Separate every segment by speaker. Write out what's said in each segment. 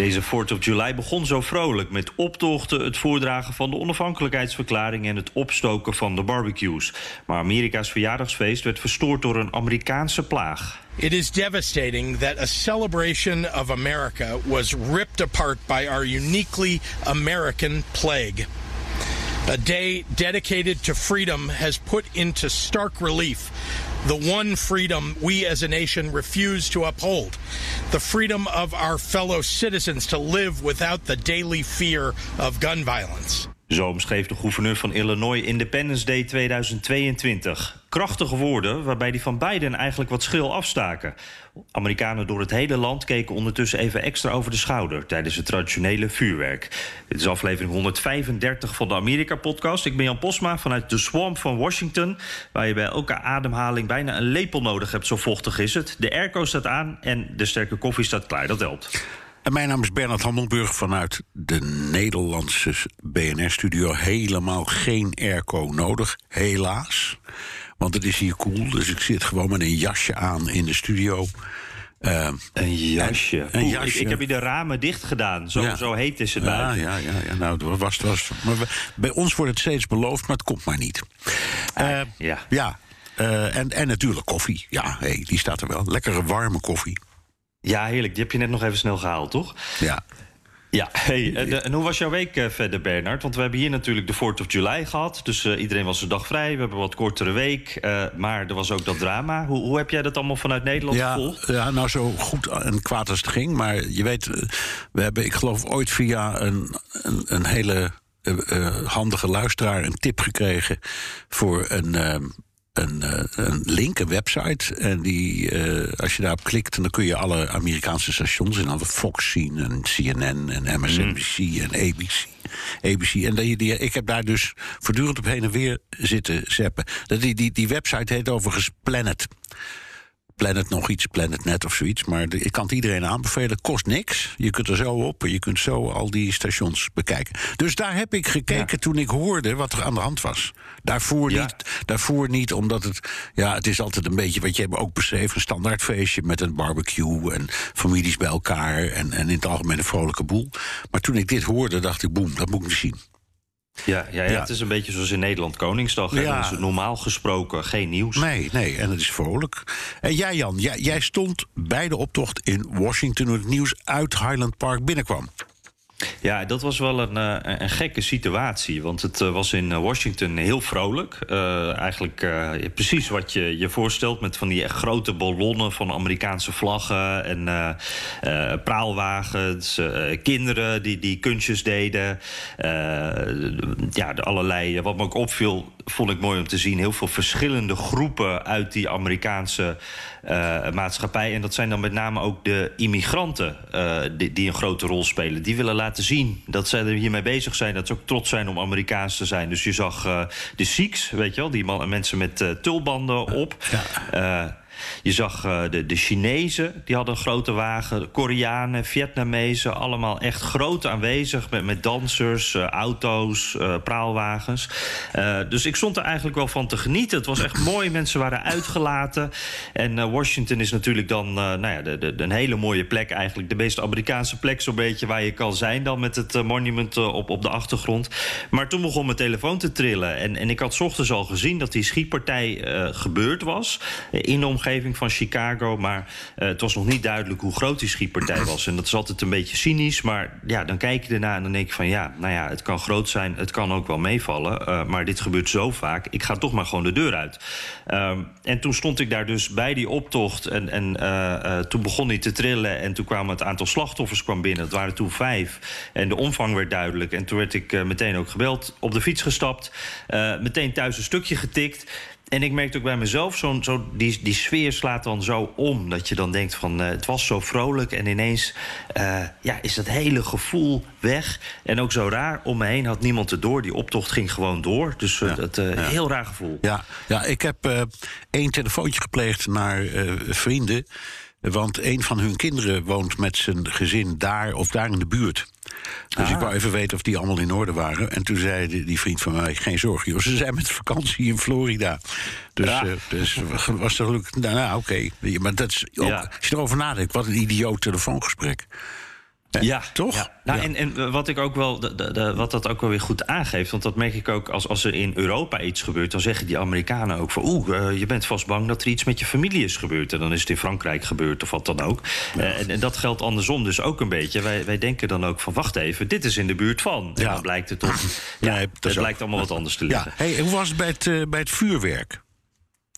Speaker 1: Deze 4th of July begon zo vrolijk met optochten, het voordragen van de onafhankelijkheidsverklaring en het opstoken van de barbecues. Maar Amerika's verjaardagsfeest werd verstoord door een Amerikaanse plaag.
Speaker 2: It is devastating that a celebration of America was ripped apart by our uniquely American plague. A day dedicated to freedom has put into stark relief the one freedom we as a nation refuse to uphold the freedom of our fellow citizens to live without the daily fear of gun violence.
Speaker 1: Zo omschreef de gouverneur van Illinois Independence Day 2022. Krachtige woorden waarbij die van Biden eigenlijk wat schil afstaken. Amerikanen door het hele land keken ondertussen even extra over de schouder tijdens het traditionele vuurwerk. Dit is aflevering 135 van de Amerika-podcast. Ik ben Jan Posma vanuit de Swamp van Washington, waar je bij elke ademhaling bijna een lepel nodig hebt, zo vochtig is het. De airco staat aan en de sterke koffie staat klaar. Dat helpt.
Speaker 3: En mijn naam is Bernard Hammelburg vanuit de Nederlandse BNR-studio. Helemaal geen airco nodig, helaas. Want het is hier koel, dus ik zit gewoon met een jasje aan in de studio.
Speaker 1: Uh, een jasje.
Speaker 3: Een, jasje.
Speaker 1: Ik, ik, heb hier de ramen dicht gedaan. Zo,
Speaker 3: Ja.
Speaker 1: zo heet is het
Speaker 3: Ja,
Speaker 1: buiten.
Speaker 3: ja, ja, ja. Nou, het was, was, maar we- bij ons wordt het steeds beloofd, maar het komt maar niet. Eh,
Speaker 1: ja.
Speaker 3: ja. eh, en, en natuurlijk koffie. Ja, hey, die staat er wel. Lekkere warme koffie.
Speaker 1: Ja, heerlijk. Die heb je net nog even snel gehaald, toch?
Speaker 3: Ja.
Speaker 1: Ja, hey, en, eh, en hoe was jouw week eh, verder, Bernard? Want we hebben hier natuurlijk de 4th of July gehad. Dus eh, iedereen was een dag vrij. We hebben een wat kortere week. maar er was ook dat drama. Hoe, hoe heb jij dat allemaal vanuit Nederland
Speaker 3: Ja,
Speaker 1: gevolgd?
Speaker 3: ja, nou zo goed en kwaad als het ging. Maar je weet, we hebben, ik geloof, ooit via een, een, een hele handige luisteraar een tip gekregen voor een. Een, eh, een link, een website. En die, eh, als je daarop klikt, dan kun je alle Amerikaanse stations en alle Fox zien en CNN en MSNBC en ABC. ABC. En die, die, ik heb daar dus voortdurend op heen en weer zitten zeppen. Dat Die, die, die website heet overigens Planet. Planet nog iets, Planet Net of zoiets. Maar de- ik kan het iedereen aanbevelen. Kost niks. Je kunt er zo op en je kunt zo al die stations bekijken. Dus daar heb ik gekeken toen ik hoorde wat er aan de hand was. Daarvoor,
Speaker 1: Ja.
Speaker 3: niet, daarvoor niet, omdat het... Ja, het is altijd een beetje wat je ook beschreef... een standaardfeestje met een barbecue en families bij elkaar... en, en in het algemeen een vrolijke boel. Maar toen ik dit hoorde, dacht ik, boem, dat moet ik zien.
Speaker 1: Ja, ja, het is een beetje zoals in Nederland Koningsdag.
Speaker 3: Ja.
Speaker 1: Is het normaal gesproken geen nieuws.
Speaker 3: Nee, nee, en het is vrolijk. En jij, Jan, jij, jij stond bij de optocht in Washington... toen het nieuws uit Highland Park binnenkwam.
Speaker 1: Ja, dat was wel een, eh, een gekke situatie. Want het eh, was in eh, Washington heel vrolijk. Eigenlijk precies wat je je voorstelt... met van die grote ballonnen van Amerikaanse vlaggen... en praalwagens, kinderen die, die kunstjes deden. Ja, allerlei... Wat me ook opviel, vond ik mooi om te zien... heel veel verschillende groepen uit die Amerikaanse eh, maatschappij. En dat zijn dan met name ook de immigranten eh, die, die een grote rol spelen. Die willen laten zien dat zij er hiermee bezig zijn. Dat ze ook trots zijn om Amerikaans te zijn. Dus je zag eh, de Sikhs, weet je wel, die man, mensen met tulbanden op. Eh, je zag eh, de, de Chinezen, die hadden een grote wagen. De Koreanen, Vietnamezen, allemaal echt groot aanwezig... met, met dansers, eh, auto's, eh, praalwagens. Dus ik stond er eigenlijk wel van te genieten. Het was echt mooi, mensen waren uitgelaten. En Washington is natuurlijk dan nou ja, de, de, een hele mooie plek eigenlijk. De meest Amerikaanse plek zo'n beetje waar je kan zijn... dan met het monument op, op de achtergrond. Maar toen begon mijn telefoon te trillen. En, en ik had ochtends al gezien dat die schietpartij gebeurd was... in de omgeving van Chicago. Maar het was nog niet duidelijk hoe groot die schietpartij was. En dat is altijd een beetje cynisch. Maar ja, dan kijk je ernaar en dan denk je van ja, nou ja, het kan groot zijn. Het kan ook wel meevallen. maar dit gebeurt zo vaak. Ik ga toch maar gewoon de deur uit. Ehm, en toen stond ik daar dus bij die optocht. En, en toen begon hij te trillen. En toen kwam het aantal slachtoffers kwam binnen. Het waren toen vijf. En de omvang werd duidelijk. En toen werd ik meteen ook gebeld. Op de fiets gestapt. meteen thuis een stukje getikt. En ik merkte ook bij mezelf, zo, zo, die, die sfeer slaat dan zo om. Dat je dan denkt van, uh, het was zo vrolijk en ineens uh, ja, is dat hele gevoel weg. En ook zo raar, om me heen had niemand het door. Die optocht ging gewoon door. Dus uh, het ja. heel raar gevoel.
Speaker 3: Ja, ja ik heb één telefoontje gepleegd naar vrienden. Want een van hun kinderen woont met zijn gezin daar of daar in de buurt. Dus ik ah. wou even weten of die allemaal in orde waren. En toen zei die, die vriend van mij: Geen zorgen, joh, ze zijn met vakantie in Florida. Dus, ja. uh, dus was er gelukkig. Nou, nou oké. Okay. Maar dat is ook, ja. als je erover nadenkt, wat een idioot telefoongesprek.
Speaker 1: Ja, toch? Ja. Nou, En, en wat ik ook wel, de, de, wat dat ook wel weer goed aangeeft, want dat merk ik ook als, als er in Europa iets gebeurt, dan zeggen die Amerikanen ook van oeh, uh, je bent vast bang dat er iets met je familie is gebeurd. En dan is het in Frankrijk gebeurd of wat dan ook. Ja. Uh, en, en, dat geldt andersom dus ook een beetje. Wij, wij denken dan ook van wacht even, dit is in de buurt van. En dan blijkt het toch, ja, nee, het lijkt allemaal wat anders te liggen.
Speaker 3: Hey, hoe was het bij het, uh, bij het vuurwerk?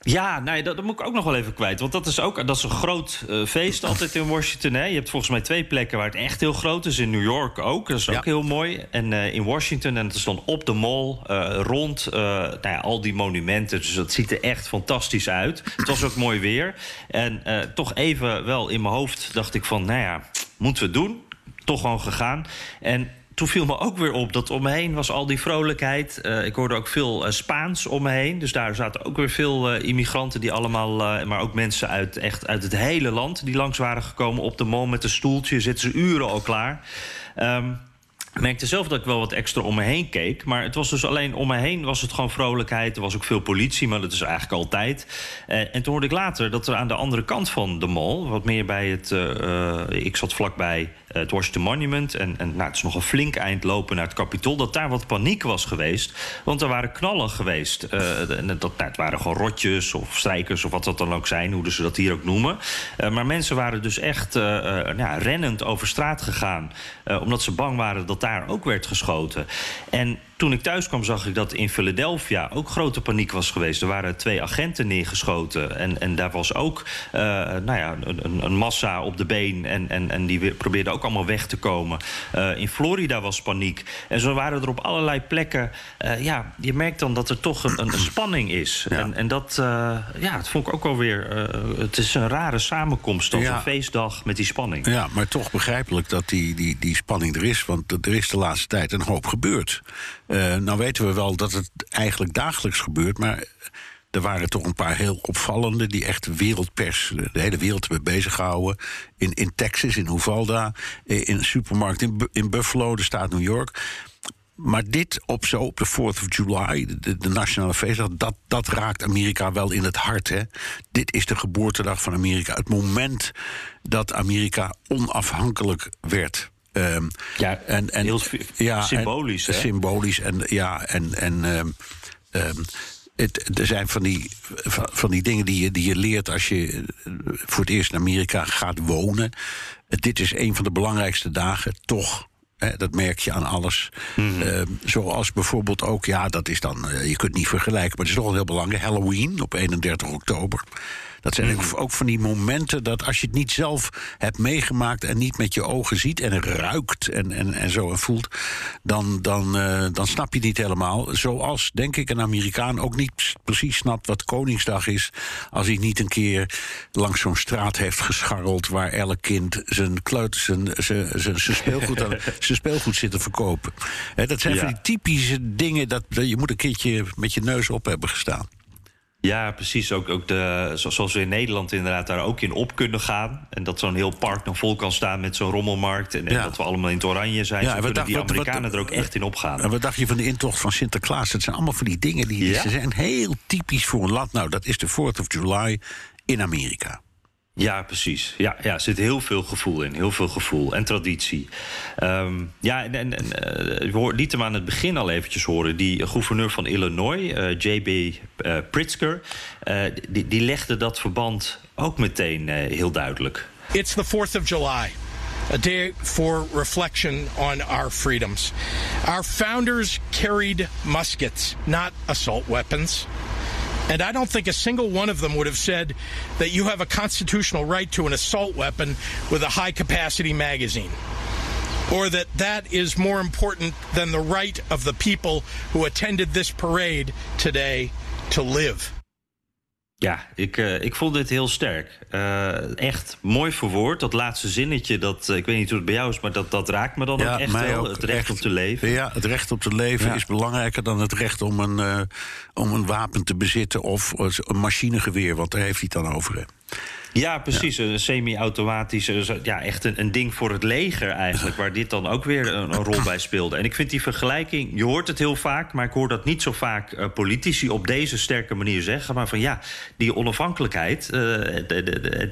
Speaker 1: Ja, nee, dat, dat, moet ik ook nog wel even kwijt. Want dat is ook dat is een groot uh, feest altijd in Washington. Hè. Je hebt volgens mij twee plekken waar het echt heel groot is. In New York ook, dat is ook heel mooi. En uh, in Washington, en dat is dan op de mall, uh, rond nou ja, al die monumenten. Dus dat ziet er echt fantastisch uit. Het was ook mooi weer. En toch even wel in mijn hoofd dacht ik van, nou ja, moeten we het doen? Toch gewoon gegaan. En toen viel me ook weer op dat om me heen was al die vrolijkheid. Uh, ik hoorde ook veel uh, Spaans om me heen. Dus daar zaten ook weer veel uh, immigranten die allemaal... maar ook mensen uit, echt uit het hele land die langs waren gekomen op de mall met een stoeltje. Zitten ze uren al klaar. Um, ik merkte zelf dat ik wel wat extra om me heen keek. Maar het was dus alleen om me heen was het gewoon vrolijkheid. Er was ook veel politie, maar dat is eigenlijk altijd. En toen hoorde ik later dat er aan de andere kant van de mall... wat meer bij het... Ik zat vlakbij het Washington Monument... en, en nou, het is nog een flink eind lopen naar het Capitool... dat daar wat paniek was geweest. Want er waren knallen geweest. En dat, nou, het waren gewoon rotjes of strijkers of wat dat dan ook zijn... hoe ze dat hier ook noemen. maar mensen waren dus echt rennend over straat gegaan... omdat ze bang waren dat daar ook werd geschoten. En toen ik thuis kwam, zag ik dat in Philadelphia ook grote paniek was geweest. Er waren twee agenten neergeschoten. En, en daar was ook uh, nou ja, een, een, massa op de been. En, en, en die probeerden ook allemaal weg te komen. Uh, in Florida was paniek. En zo waren er op allerlei plekken. Uh, ja, je merkt dan dat er toch een, een spanning is. Ja. En, en dat, ja, dat vond ik ook alweer. het is een rare samenkomst als ja. een feestdag met die spanning.
Speaker 3: Ja, maar toch begrijpelijk dat die, die, die spanning er is. Want er is de laatste tijd een hoop gebeurd. Uh, nou weten we wel dat het eigenlijk dagelijks gebeurt, maar er waren toch een paar heel opvallende die echt wereldpers, de hele wereld hebben bezighouden. In, in Texas, in Uvalda, in een supermarkt in, in Buffalo, de staat New York. Maar dit op zo, op de 4th of July, de, de, nationale feestdag, dat, dat raakt Amerika wel in het hart. Hè? Dit is de geboortedag van Amerika. Het moment dat Amerika onafhankelijk werd.
Speaker 1: Um, ja, en, en, heel ja, symbolisch.
Speaker 3: En, symbolisch en ja, en. en um, um, het, er zijn van die, van die dingen die je, die je leert als je voor het eerst in Amerika gaat wonen. Dit is een van de belangrijkste dagen, toch. Hè, dat merk je aan alles. Mm -hmm. zoals bijvoorbeeld ook, ja, dat is dan, uh, je kunt niet vergelijken, maar het is toch wel heel belangrijk. Halloween op 31 oktober. Dat zijn mm. ook van die momenten dat als je het niet zelf hebt meegemaakt en niet met je ogen ziet en ruikt en, en, en zo en voelt, dan, dan, uh, dan snap je het niet helemaal. Zoals, denk ik, een Amerikaan ook niet precies snapt wat Koningsdag is, als hij niet een keer langs zo'n straat heeft gescharreld waar elk kind zijn, kluit, zijn, zijn, zijn, zijn, speelgoed, aan, zijn speelgoed zit te verkopen. He, dat zijn ja. van die typische dingen dat je moet een keertje met je neus op hebben gestaan.
Speaker 1: Ja, precies. Ook, ook de, zoals we in Nederland inderdaad daar ook in op kunnen gaan. En dat zo'n heel park nog vol kan staan met zo'n rommelmarkt. En, en dat we allemaal in het oranje zijn. Ja, we dacht, die Amerikanen wat, er ook echt in opgaan.
Speaker 3: En wat dacht je van de intocht van Sinterklaas? Dat zijn allemaal van die dingen die, ja. die zijn heel typisch voor een land. Nou, dat is de 4th of July in Amerika.
Speaker 1: Ja, precies. Ja, ja, er zit heel veel gevoel in. Heel veel gevoel en traditie. Um, ja, en, en uh, we lieten hem aan het begin al eventjes horen. Die gouverneur van Illinois, uh, J.B. Uh, Pritzker... die, die legde dat verband ook meteen heel duidelijk.
Speaker 2: It's the 4th of July. A day for reflection on our freedoms. Our founders carried muskets, not assault weapons. And I don't think a single one of them would have said that you have a constitutional right to an assault weapon with a high capacity magazine. Or that that is more important than the right of the people who attended this parade today to live.
Speaker 1: Ja, ik, uh, ik vond dit heel sterk. Uh, echt mooi verwoord. Dat laatste zinnetje, dat, uh, ik weet niet hoe het bij jou is, maar dat, dat raakt me dan
Speaker 3: ja,
Speaker 1: ook echt wel.
Speaker 3: Ook
Speaker 1: het recht
Speaker 3: echt,
Speaker 1: om te leven.
Speaker 3: Ja, het recht om te leven ja. is belangrijker dan het recht om een, om een wapen te bezitten of een machinegeweer, want daar heeft hij het dan over. Hè.
Speaker 1: Ja, precies. Een semi-automatische, ja, echt een, een, ding voor het leger eigenlijk, waar dit dan ook weer een, rol bij speelde. En ik vind die vergelijking, je hoort het heel vaak, maar ik hoor dat niet zo vaak uh, politici op deze sterke manier zeggen. Maar van ja, die onafhankelijkheid uh,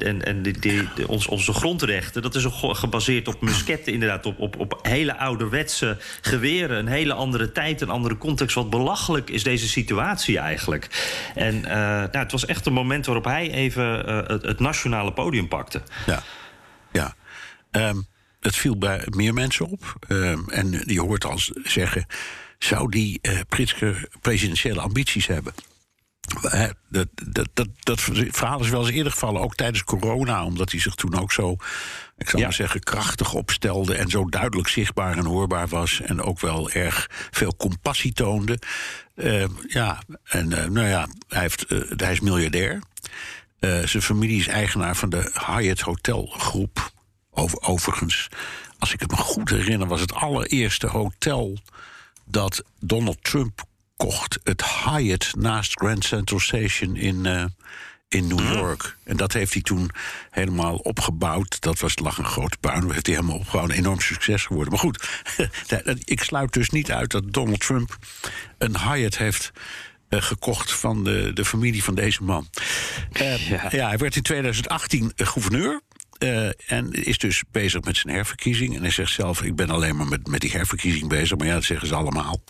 Speaker 1: en, en die, onze grondrechten, dat is gebaseerd op musketten, inderdaad, op, op, op hele ouderwetse geweren, een hele andere tijd, een andere context. Wat belachelijk is deze situatie eigenlijk. En nou, het was echt een moment waarop hij even het, het nationale podium pakte.
Speaker 3: Ja, ja. Um, het viel bij meer mensen op. Um, en je hoort als zeggen... zou die uh, Pritzker presidentiële ambities hebben? Dat, dat, dat, dat verhaal is wel eens eerder gevallen, ook tijdens corona, omdat hij zich toen ook zo, ik zou ja. maar zeggen, krachtig opstelde en zo duidelijk zichtbaar en hoorbaar was en ook wel erg veel compassie toonde. Uh, ja, en uh, nou ja, hij, heeft, uh, hij is miljardair. Uh, zijn familie is eigenaar van de Hyatt Hotelgroep. Over, overigens, als ik het me goed herinner, was het allereerste hotel dat Donald Trump kocht. Het Hyatt naast Grand Central Station in, uh, in New York. En dat heeft hij toen helemaal opgebouwd. Dat was, lag een grote puin. Dat heeft hij helemaal opgebouwd. Een enorm succes geworden. Maar goed, ik sluit dus niet uit dat Donald Trump een Hyatt heeft uh, gekocht van de, de familie van deze man. Uh, ja. ja. hij werd in 2018 gouverneur. Uh, en is dus bezig met zijn herverkiezing. En hij zegt zelf: Ik ben alleen maar met, met die herverkiezing bezig. Maar ja, dat zeggen ze allemaal.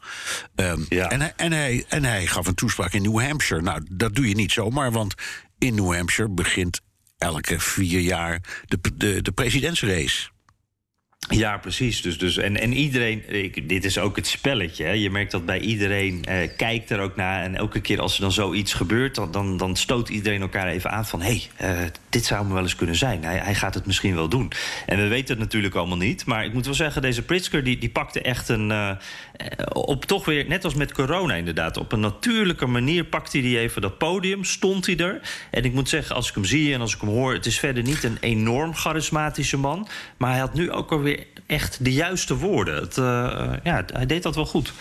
Speaker 3: Um, ja. en, hij, en, hij, en hij gaf een toespraak in New Hampshire. Nou, dat doe je niet zomaar, want in New Hampshire begint elke vier jaar de, de, de presidentsrace.
Speaker 1: Ja, precies. Dus, dus, en, en iedereen, ik, dit is ook het spelletje. Hè. Je merkt dat bij iedereen eh, kijkt er ook naar. En elke keer als er dan zoiets gebeurt, dan, dan, dan stoot iedereen elkaar even aan van: hé, hey, uh, dit zou me wel eens kunnen zijn. Hij, hij gaat het misschien wel doen. En we weten het natuurlijk allemaal niet. Maar ik moet wel zeggen, deze Pritzker die, die pakte echt een. Uh, op toch weer, net als met corona inderdaad, op een natuurlijke manier pakte hij even dat podium, stond hij er. En ik moet zeggen, als ik hem zie en als ik hem hoor, het is verder niet een enorm charismatische man. Maar hij had nu ook alweer echt de juiste woorden. Het, uh, ja, hij deed dat wel goed.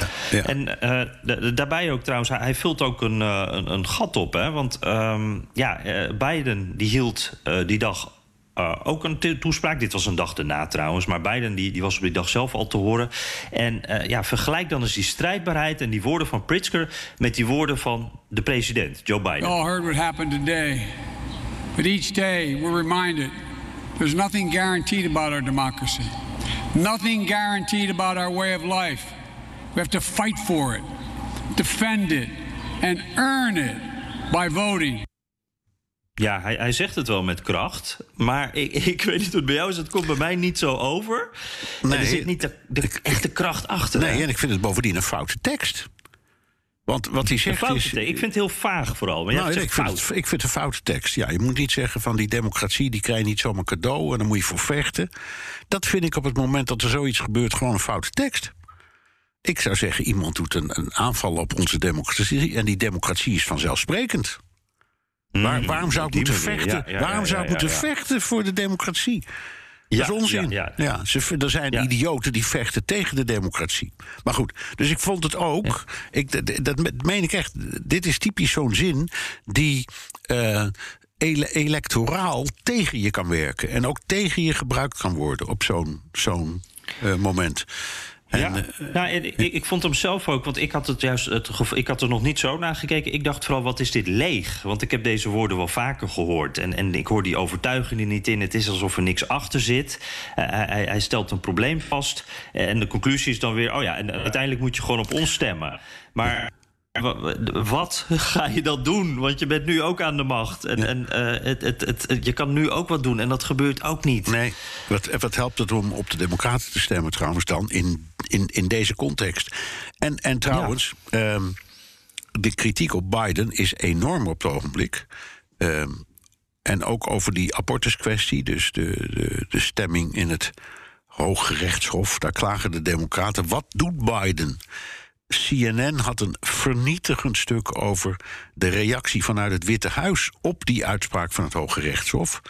Speaker 1: Ja, ja. En uh, daarbij ook trouwens, hij, hij vult ook een, uh, een, een, gat op. Hè? Want um, ja, Biden die hield die dag uh, ook een toespraak. Dit was een dag erna trouwens. Maar Biden die, die was op die dag zelf al te horen. En uh, ja, vergelijk dan eens die strijdbaarheid en die woorden van Pritzker... met die woorden van de president, Joe Biden.
Speaker 4: We all heard what happened today. But each day we're reminded... there's nothing guaranteed about our democracy. Nothing guaranteed about our way of life. We have to fight for it, defend it, and earn it by voting.
Speaker 1: Ja, hij, hij zegt het wel met kracht. Maar ik, ik weet niet hoe het bij jou is. Het komt bij mij niet zo over. Nee, en er zit niet de, de echte kracht achter.
Speaker 3: Nee,
Speaker 1: hè?
Speaker 3: en ik vind het bovendien een foute tekst. Want wat hij zegt is...
Speaker 1: Ik vind het heel vaag vooral. Maar
Speaker 3: nou,
Speaker 1: ja,
Speaker 3: ik, vind het, ik vind het een foute tekst. Ja, je moet niet zeggen van die democratie... die krijg je niet zomaar cadeau en dan moet je voor vechten. Dat vind ik op het moment dat er zoiets gebeurt... gewoon een foute tekst. Ik zou zeggen, iemand doet een, een aanval op onze democratie... en die democratie is vanzelfsprekend. Waar, waarom zou ik moeten vechten? Ja, ja, waarom zou ik moeten vechten voor de democratie? Dat is onzin. Ja, ja. Ze, er zijn idioten die vechten tegen de democratie. Maar goed, dus ik vond het ook. Ik, dat, dat meen ik echt. Dit is typisch zo'n zin die. Uh, ele electoraal tegen je kan werken. En ook tegen je gebruikt kan worden op zo'n zo'n uh, moment.
Speaker 1: En, ja, nou, ik, ik, vond hem zelf ook, want ik had het juist het ik had er nog niet zo naar gekeken. Ik dacht vooral, wat is dit leeg? Want ik heb deze woorden wel vaker gehoord. En, en ik hoor die overtuiging er niet in. Het is alsof er niks achter zit. Uh, hij, hij, stelt een probleem vast. En de conclusie is dan weer: oh ja, en uiteindelijk moet je gewoon op ons stemmen. Maar wat ga je dan doen? Want je bent nu ook aan de macht. En, en uh, het, het, het, je kan nu ook wat doen. En dat gebeurt ook niet.
Speaker 3: Nee. Wat, wat helpt het om op de Democraten te stemmen trouwens dan in, in, in deze context? En, en trouwens, ja. um, de kritiek op Biden is enorm op het ogenblik. Um, en ook over die abortuskwestie, dus de, de, de stemming in het Hoge Rechtshof. Daar klagen de Democraten. Wat doet Biden? CNN had een vernietigend stuk over de reactie vanuit het Witte Huis op die uitspraak van het Hoge Rechtshof.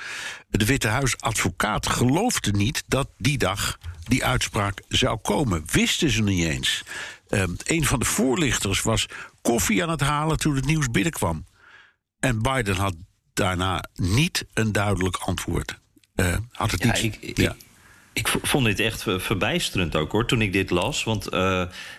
Speaker 3: De Witte Huis-advocaat geloofde niet dat die dag die uitspraak zou komen. Wisten ze niet eens. Uh, een van de voorlichters was koffie aan het halen toen het nieuws binnenkwam. En Biden had daarna niet een duidelijk antwoord. Uh, had het
Speaker 1: ja,
Speaker 3: niet.
Speaker 1: Ik, ja. Ik vond dit echt verbijsterend ook hoor, toen ik dit las. Want uh,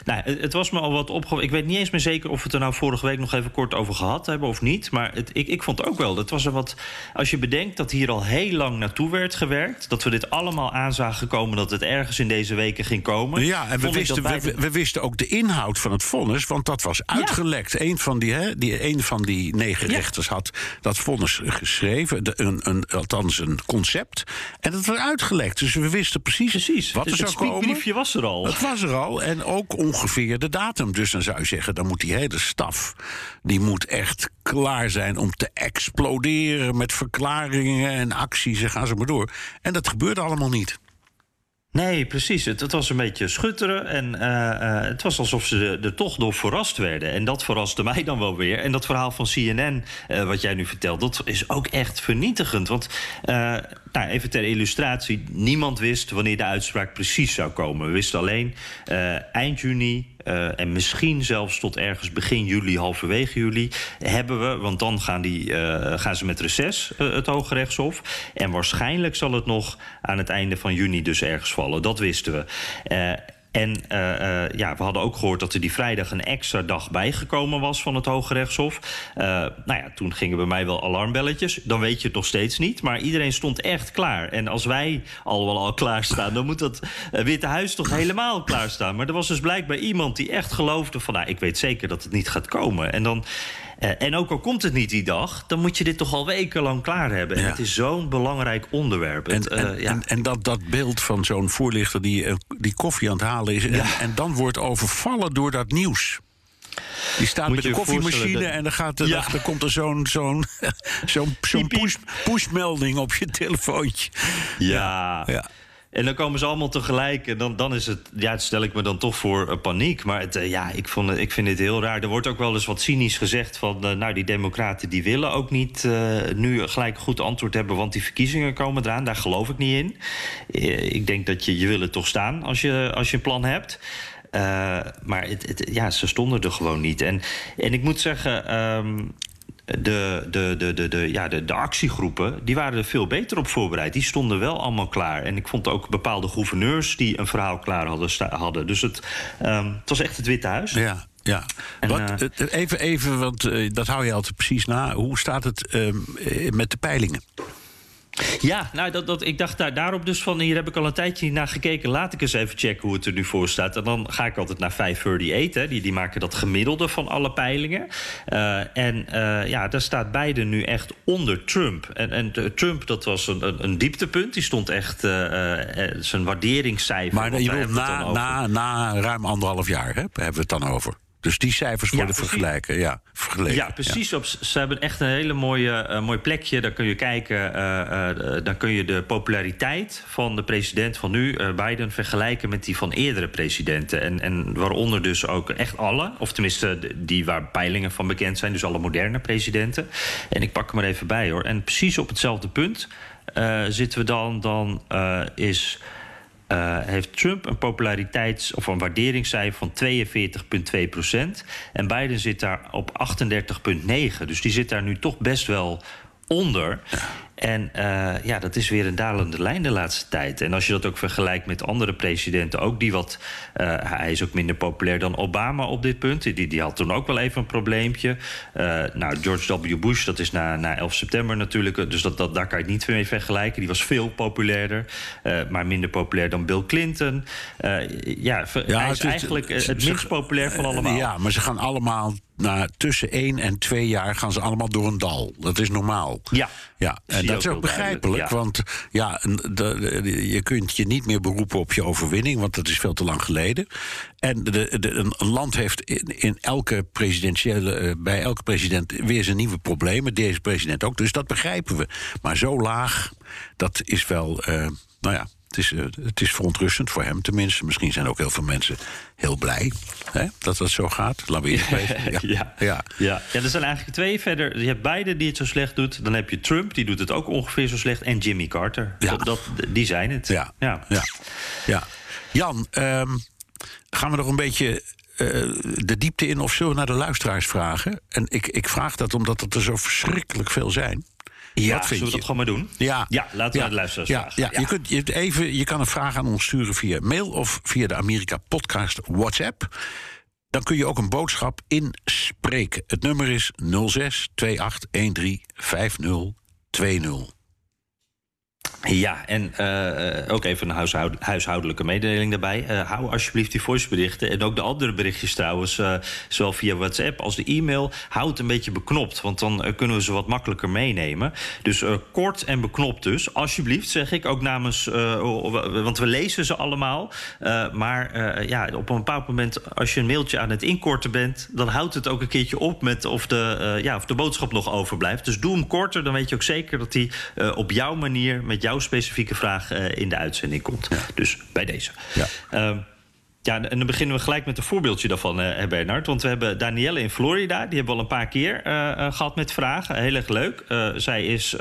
Speaker 1: nou, het, was me al wat opgevallen. Ik weet niet eens meer zeker of we het er nou vorige week nog even kort over gehad hebben of niet. Maar het, ik, ik vond ook wel, dat was er wat. Als je bedenkt dat hier al heel lang naartoe werd gewerkt. Dat we dit allemaal aan zagen komen dat het ergens in deze weken ging komen.
Speaker 3: Ja, en we wisten, we, we, wisten ook de inhoud van het vonnis, want dat was uitgelekt. Ja. Een, van die, hè, die, een van die negen ja. rechters had dat vonnis geschreven, de, een, een, althans een concept. En dat werd uitgelekt. Dus we wisten precies,
Speaker 1: precies.
Speaker 3: wat er
Speaker 1: het
Speaker 3: zou komen.
Speaker 1: briefje was er al.
Speaker 3: Het was er al en ook ongeveer de datum. Dus dan zou je zeggen, dan moet die hele staf... die moet echt klaar zijn om te exploderen... met verklaringen en acties en gaan ze maar door. En dat gebeurde allemaal niet.
Speaker 1: Nee, precies. Het, was een beetje schutteren. En uh, uh, het was alsof ze er, toch door verrast werden. En dat verraste mij dan wel weer. En dat verhaal van CNN, uh, wat jij nu vertelt, dat is ook echt vernietigend. Want, nou, even ter illustratie, niemand wist wanneer de uitspraak precies zou komen. We wisten alleen eind juni, uh, en misschien zelfs tot ergens begin juli, halverwege juli, hebben we, want dan gaan, die, uh, gaan ze met reces, uh, het Hoge Rechtshof. En waarschijnlijk zal het nog aan het einde van juni dus ergens vallen. Dat wisten we. En uh, uh, ja, we hadden ook gehoord dat er die vrijdag een extra dag bijgekomen was van het Hoge Rechtshof. Uh, nou ja, toen gingen bij mij wel alarmbelletjes. Dan weet je het nog steeds niet. Maar iedereen stond echt klaar. En als wij al wel al klaarstaan, dan moet dat Witte Huis toch helemaal klaarstaan. Maar er was dus blijkbaar iemand die echt geloofde van... nou, ik weet zeker dat het niet gaat komen. En dan... Uh, en ook al komt het niet die dag, dan moet je dit toch al wekenlang klaar hebben. En ja. het is zo'n belangrijk onderwerp.
Speaker 3: En,
Speaker 1: het,
Speaker 3: uh, en, ja. en, en, dat, dat beeld van zo'n voorlichter die, uh, die koffie aan het halen is... Ja. En, en, dan wordt overvallen door dat nieuws. Die staat
Speaker 1: Moet
Speaker 3: met de koffiemachine en dan, gaat ja. dan komt er zo'n zo'n zo'n zo'n push, pushmelding op je telefoontje.
Speaker 1: Ja. ja. En dan komen ze allemaal tegelijk. En dan, dan is het, ja, stel ik me dan toch voor uh, paniek. Maar het, uh, ja, ik, vond, ik vind het heel raar. Er wordt ook wel eens wat cynisch gezegd van... Uh, nou, die democraten die willen ook niet nu gelijk goed antwoord hebben... want die verkiezingen komen eraan. Daar geloof ik niet in. ik denk dat je, je wil het toch staan als je, als je een plan hebt. maar het, het, ja, ze stonden er gewoon niet. En, en ik moet zeggen... Um, de, de, de, de, de, ja, de, de actiegroepen die waren er veel beter op voorbereid. Die stonden wel allemaal klaar. En ik vond ook bepaalde gouverneurs die een verhaal klaar hadden. hadden. Dus het, um, het was echt het Witte Huis.
Speaker 3: Ja. Ja, en, Wat, uh, even, even, want uh, dat hou je altijd precies na. Hoe staat het uh, met de peilingen?
Speaker 1: Ja, nou, dat, dat, ik dacht daar, daarop dus van... hier heb ik al een tijdje naar gekeken. Laat ik eens even checken hoe het er nu voor staat. En dan ga ik altijd naar 538. Hè. Die, die maken dat gemiddelde van alle peilingen. Uh, en uh, ja, daar staat Biden nu echt onder Trump. En, en Trump, dat was een, een, een dieptepunt. Die stond echt zijn waarderingscijfer...
Speaker 3: Maar je bedoelt na, na, na ruim anderhalf jaar hè, hebben we het dan over? Dus die cijfers worden ja, vergelijken. Ja, vergeleken.
Speaker 1: ja precies. Ja. Op, ze hebben echt een hele mooie, uh, mooi plekje. Daar kun je kijken. Uh, uh, dan kun je de populariteit van de president van nu, Biden, vergelijken met die van eerdere presidenten. En, en waaronder dus ook echt alle, of tenminste die waar peilingen van bekend zijn, dus alle moderne presidenten. En ik pak hem er even bij hoor. En precies op hetzelfde punt zitten we dan. Dan is. Uh, heeft Trump een populariteits- of een waarderingscijfer van 42,2 procent. En Biden zit daar op 38,9. Dus die zit daar nu toch best wel onder. En ja, dat is weer een dalende lijn de laatste tijd. En als je dat ook vergelijkt met andere presidenten, ook die wat. hij is ook minder populair dan Obama op dit punt. Die, die had toen ook wel even een probleempje. nou, George W. Bush, dat is na, na 11 september natuurlijk. Dus dat, dat, daar kan je het niet mee vergelijken. Die was veel populairder, maar minder populair dan Bill Clinton. ja, ja, hij is eigenlijk het minst populair van allemaal.
Speaker 3: Ja, maar ze gaan allemaal na tussen één en twee jaar gaan ze allemaal door een dal. Dat is normaal.
Speaker 1: Ja.
Speaker 3: ja. En dat is ook begrijpelijk, want ja, je kunt je niet meer beroepen op je overwinning, want dat is veel te lang geleden. En de, de, een land heeft in, in elke presidentiële, eh, bij elke president weer zijn nieuwe problemen. Deze president ook, dus dat begrijpen we. Maar zo laag, dat is wel, uh, nou ja, het is, uh, het is verontrustend voor hem tenminste. Misschien zijn ook heel veel mensen heel blij hè, dat dat zo gaat. Laten we eerst
Speaker 1: ja. ja. Ja. Ja. ja, er zijn eigenlijk twee verder. Je hebt beide die het zo slecht doet. Dan heb je Trump, die doet het ook ongeveer zo slecht. En Jimmy Carter. Ja. Dat, die zijn het.
Speaker 3: Ja, ja. ja. ja. Jan, um, gaan we nog een beetje uh, de diepte in of zullen we naar de luisteraars vragen? En ik, ik vraag dat omdat er zo verschrikkelijk veel zijn.
Speaker 1: Ja, zullen we dat gewoon maar doen?
Speaker 3: Ja,
Speaker 1: ja laten we ja. naar de luisteraars
Speaker 3: ja,
Speaker 1: Ja,
Speaker 3: Je, kunt, je, even, je kan een vraag aan ons sturen via mail of via de Amerika Podcast WhatsApp. Dan kun je ook een boodschap inspreken. Het nummer is 06 2813 5020.
Speaker 1: Ja, en uh, ook even een huishoud huishoudelijke mededeling daarbij. Uh, hou alsjeblieft die voiceberichten en ook de andere berichtjes trouwens, zowel via WhatsApp als de e-mail, houd het een beetje beknopt, want dan kunnen we ze wat makkelijker meenemen. Dus kort en beknopt dus, alsjeblieft zeg ik ook namens, want we lezen ze allemaal, maar ja, op een bepaald moment als je een mailtje aan het inkorten bent, dan houdt het ook een keertje op met of de, ja, of de boodschap nog overblijft. Dus doe hem korter, dan weet je ook zeker dat die op jouw manier met jouw specifieke vraag uh, in de uitzending komt. Ja. Dus bij deze. Ja. Uh, ja, en dan beginnen we gelijk met een voorbeeldje daarvan, uh, Bernard. Want we hebben Danielle in Florida. Die hebben we al een paar keer uh, gehad met vragen. Heel erg leuk. zij is,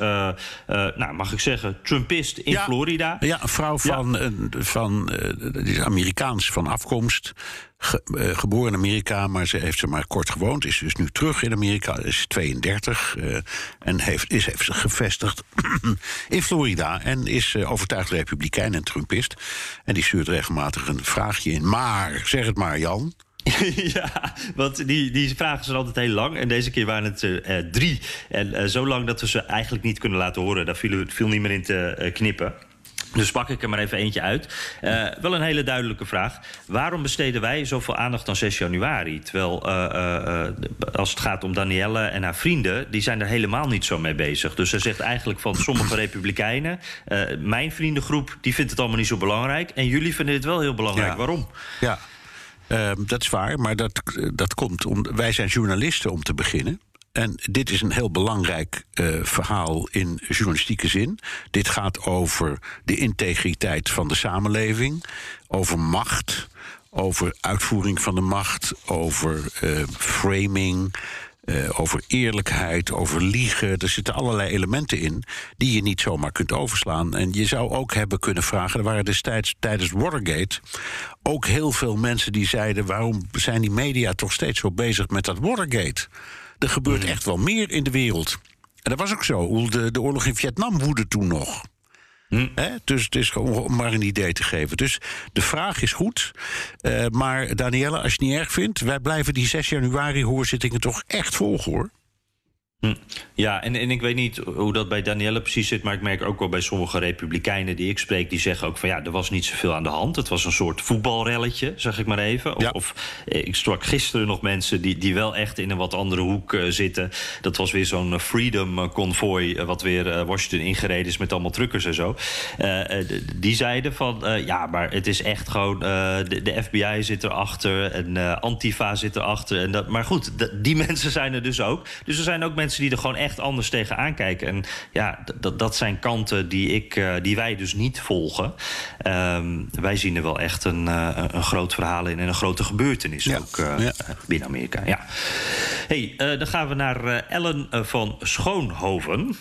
Speaker 1: nou, mag ik zeggen, Trumpist in Florida.
Speaker 3: Ja, een vrouw van, ja. van die is Amerikaans van afkomst. Ge, uh, geboren in Amerika, maar ze heeft ze maar kort gewoond. Is dus nu terug in Amerika, is 32. Uh, en heeft, is, heeft zich gevestigd in Florida. En is uh, overtuigd republikein en Trumpist. En die stuurt regelmatig een vraagje in. Maar, zeg het maar, Jan.
Speaker 1: ja, want die, die vragen zijn altijd heel lang. En deze keer waren het drie. En zo lang dat we ze eigenlijk niet kunnen laten horen. Daar viel, viel niet meer in te knippen. Dus pak ik er maar even eentje uit. Uh, wel een hele duidelijke vraag. Waarom besteden wij zoveel aandacht aan 6 januari? Terwijl uh, uh, als het gaat om Danielle en haar vrienden... die zijn er helemaal niet zo mee bezig. Dus ze zegt eigenlijk van sommige republikeinen... mijn vriendengroep die vindt het allemaal niet zo belangrijk... en jullie vinden het wel heel belangrijk.
Speaker 3: Ja.
Speaker 1: Waarom?
Speaker 3: Ja, ehm, dat is waar, maar dat, dat komt om... wij zijn journalisten om te beginnen... En dit is een heel belangrijk uh, verhaal in journalistieke zin. Dit gaat over de integriteit van de samenleving, over macht, over uitvoering van de macht, over uh, framing. Uh, over eerlijkheid, over liegen. Er zitten allerlei elementen in die je niet zomaar kunt overslaan. En je zou ook hebben kunnen vragen. Er waren destijds tijdens Watergate ook heel veel mensen die zeiden: waarom zijn die media toch steeds zo bezig met dat Watergate? Er gebeurt echt wel meer in de wereld. En dat was ook zo. De, de oorlog in Vietnam woedde toen nog. Hm. Dus het is gewoon om maar een idee te geven. Dus de vraag is goed. Uh, maar Danielle, als je het niet erg vindt, wij blijven die 6 januari hoorzittingen toch echt volgen hoor.
Speaker 1: Hm. Ja, en, en ik weet niet hoe dat bij Danielle precies zit... maar ik merk ook wel bij sommige republikeinen die ik spreek... die zeggen ook van ja, er was niet zoveel aan de hand. Het was een soort voetbalrelletje, zeg ik maar even. Of,
Speaker 3: Ja.
Speaker 1: of eh, ik sprak gisteren nog mensen die, die wel echt in een wat andere hoek eh, zitten. Dat was weer zo'n eh, Freedom Convoy... wat weer Washington ingereden is met allemaal truckers en zo. Die zeiden van ja, maar het is echt gewoon... de, de FBI zit erachter en Antifa zit erachter. En dat, maar goed, die mensen zijn er dus ook. Dus er zijn ook mensen die er gewoon echt anders tegenaan kijken. En ja, dat, dat zijn kanten die, ik, eh, die wij dus niet volgen. Ehm, wij zien er wel echt een, eh, een groot verhaal in en een grote gebeurtenis
Speaker 3: Ja,
Speaker 1: ook eh,
Speaker 3: ja.
Speaker 1: binnen Amerika. Ja. Hey, dan gaan we naar Ellen van Schoonhoven.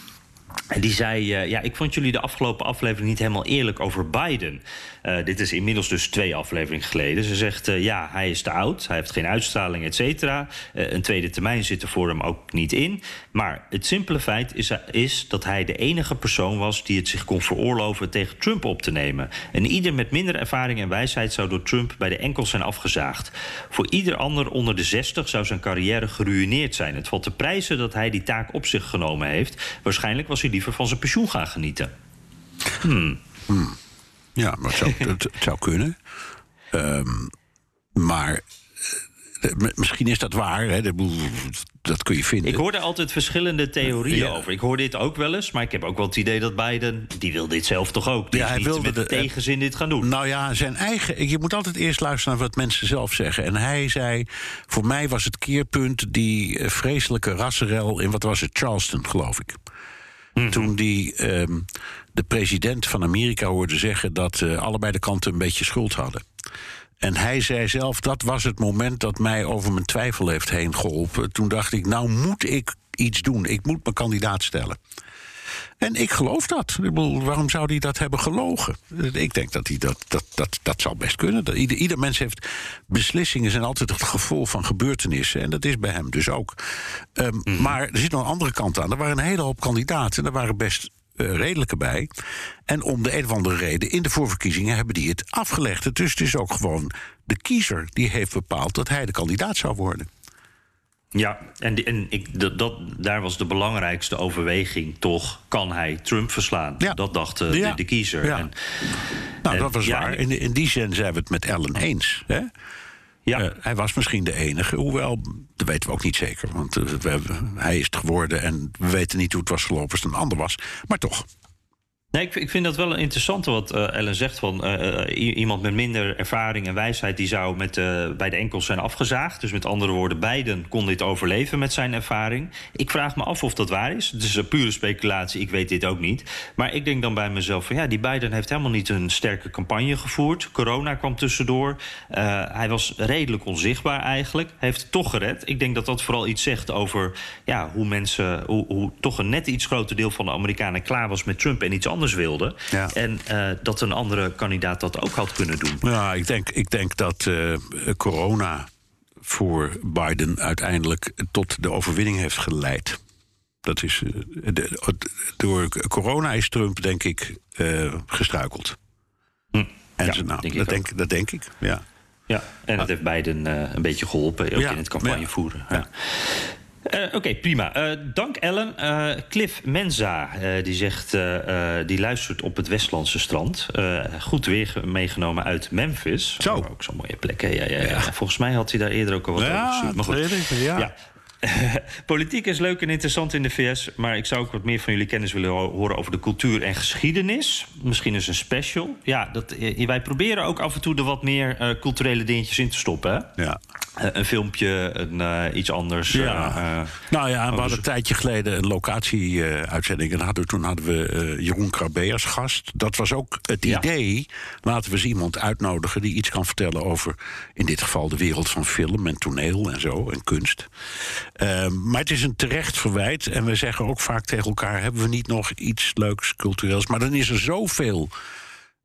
Speaker 1: En die zei: uh, Ja, ik vond jullie de afgelopen aflevering niet helemaal eerlijk over Biden. Uh, dit is inmiddels dus twee afleveringen geleden. Ze zegt: uh, Ja, hij is te oud, hij heeft geen uitstraling, et cetera. een tweede termijn zit er voor hem ook niet in. Maar het simpele feit is, is, dat hij de enige persoon was die het zich kon veroorloven tegen Trump op te nemen. En ieder met minder ervaring en wijsheid zou door Trump bij de enkels zijn afgezaagd. Voor ieder ander onder de 60 zou zijn carrière geruïneerd zijn. Het valt te prijzen dat hij die taak op zich genomen heeft. Waarschijnlijk was hij liever van zijn pensioen gaan genieten. Hmm.
Speaker 3: Hmm. Ja, maar het zou, het, het zou kunnen. Um, maar eh, misschien is dat waar. Hè? Dat kun je vinden.
Speaker 1: Ik hoorde altijd verschillende theorieën ja. over. Ik hoor dit ook wel eens, maar ik heb ook wel het idee dat Biden... die wil dit zelf toch ook? Die ja, hij wilde met de, tegenzin dit gaan doen.
Speaker 3: Nou ja, zijn eigen... Je moet altijd eerst luisteren naar wat mensen zelf zeggen. En hij zei, voor mij was het keerpunt... die eh, vreselijke rassenrel in, wat was het, Charleston, geloof ik. Mm-hmm. Toen die um, de president van Amerika hoorde zeggen... dat uh, allebei de kanten een beetje schuld hadden. En hij zei zelf, dat was het moment dat mij over mijn twijfel heeft heen geholpen. Toen dacht ik, nou moet ik iets doen. Ik moet mijn kandidaat stellen. En ik geloof dat. Ik bedoel, waarom zou hij dat hebben gelogen? Ik denk dat hij dat, dat, dat, dat zal best kunnen. Ieder, ieder mens heeft. Beslissingen zijn altijd het gevolg van gebeurtenissen. En dat is bij hem dus ook. Um, mm. Maar er zit nog een andere kant aan. Er waren een hele hoop kandidaten. En er waren best redelijke bij. En om de een of andere reden in de voorverkiezingen hebben die het afgelegd. Dus het is ook gewoon de kiezer die heeft bepaald dat hij de kandidaat zou worden.
Speaker 1: Ja, en, en ik, dat, dat, daar was de belangrijkste overweging toch. Kan hij Trump verslaan?
Speaker 3: Ja.
Speaker 1: Dat dacht uh, ja. de, de, kiezer.
Speaker 3: Ja.
Speaker 1: En,
Speaker 3: nou, en, dat was waar. In, in, die zin zijn we het met Ellen eens. Hè?
Speaker 1: Ja. Uh,
Speaker 3: hij was misschien de enige, hoewel, dat weten we ook niet zeker. Want uh, we, hij is het geworden en we weten niet hoe het was gelopen als het een ander was. Maar toch.
Speaker 1: Nee, ik, ik vind dat wel een interessante wat uh, Ellen zegt. Van, uh, iemand met minder ervaring en wijsheid... die zou met, bij de enkels zijn afgezaagd. Dus met andere woorden, beiden kon dit overleven met zijn ervaring. Ik vraag me af of dat waar is. Het is pure speculatie, ik weet dit ook niet. Maar ik denk dan bij mezelf van... ja, die Biden heeft helemaal niet een sterke campagne gevoerd. Corona kwam tussendoor. hij was redelijk onzichtbaar eigenlijk. Heeft het toch gered. Ik denk dat dat vooral iets zegt over ja, hoe mensen... Hoe, hoe toch een net iets groter deel van de Amerikanen klaar was met Trump... en iets anders wilde.
Speaker 3: Ja.
Speaker 1: En uh, dat een andere kandidaat dat ook had kunnen doen.
Speaker 3: Ja, ik denk, ik denk dat uh, corona voor Biden uiteindelijk tot de overwinning heeft geleid. Dat is, uh, de, door corona is Trump, denk ik, gestruikeld.
Speaker 1: Hm.
Speaker 3: En
Speaker 1: ja,
Speaker 3: nou,
Speaker 1: denk
Speaker 3: dat,
Speaker 1: ik
Speaker 3: denk, dat denk ik, ja.
Speaker 1: Ja, en het heeft Biden een beetje geholpen, ook
Speaker 3: Ja,
Speaker 1: in het campagne voeren.
Speaker 3: ja.
Speaker 1: Uh, Oké, prima. Uh, dank Ellen. Uh, Cliff Menza, die zegt, die luistert op het Westlandse strand. goed weer meegenomen uit Memphis.
Speaker 3: Zo.
Speaker 1: Oh, ook zo'n mooie plek. Ja, ja, ja. Volgens mij had hij daar eerder ook al wat over gestuurd. Maar goed.
Speaker 3: ja.
Speaker 1: Politiek is leuk en interessant in de VS, maar ik zou ook wat meer van jullie kennis willen ho- horen over de cultuur en geschiedenis. Misschien is een special. Ja, dat, eh, wij proberen ook af en toe er wat meer eh, culturele dingetjes in te stoppen. Hè?
Speaker 3: Ja.
Speaker 1: Eh, een filmpje, een, eh, iets anders.
Speaker 3: Ja.
Speaker 1: eh, eh,
Speaker 3: Nou ja, we hadden een tijdje geleden een locatie-uitzending. en hadden, toen hadden we eh, Jeroen Krabbe als gast. Dat was ook het
Speaker 1: Ja.
Speaker 3: idee. Laten we eens iemand uitnodigen die iets kan vertellen over... in dit geval de wereld van film en toneel en zo, en kunst. Ehm, maar het is een terecht verwijt. En we zeggen ook vaak tegen elkaar... hebben we niet nog iets leuks cultureels? Maar dan is er zoveel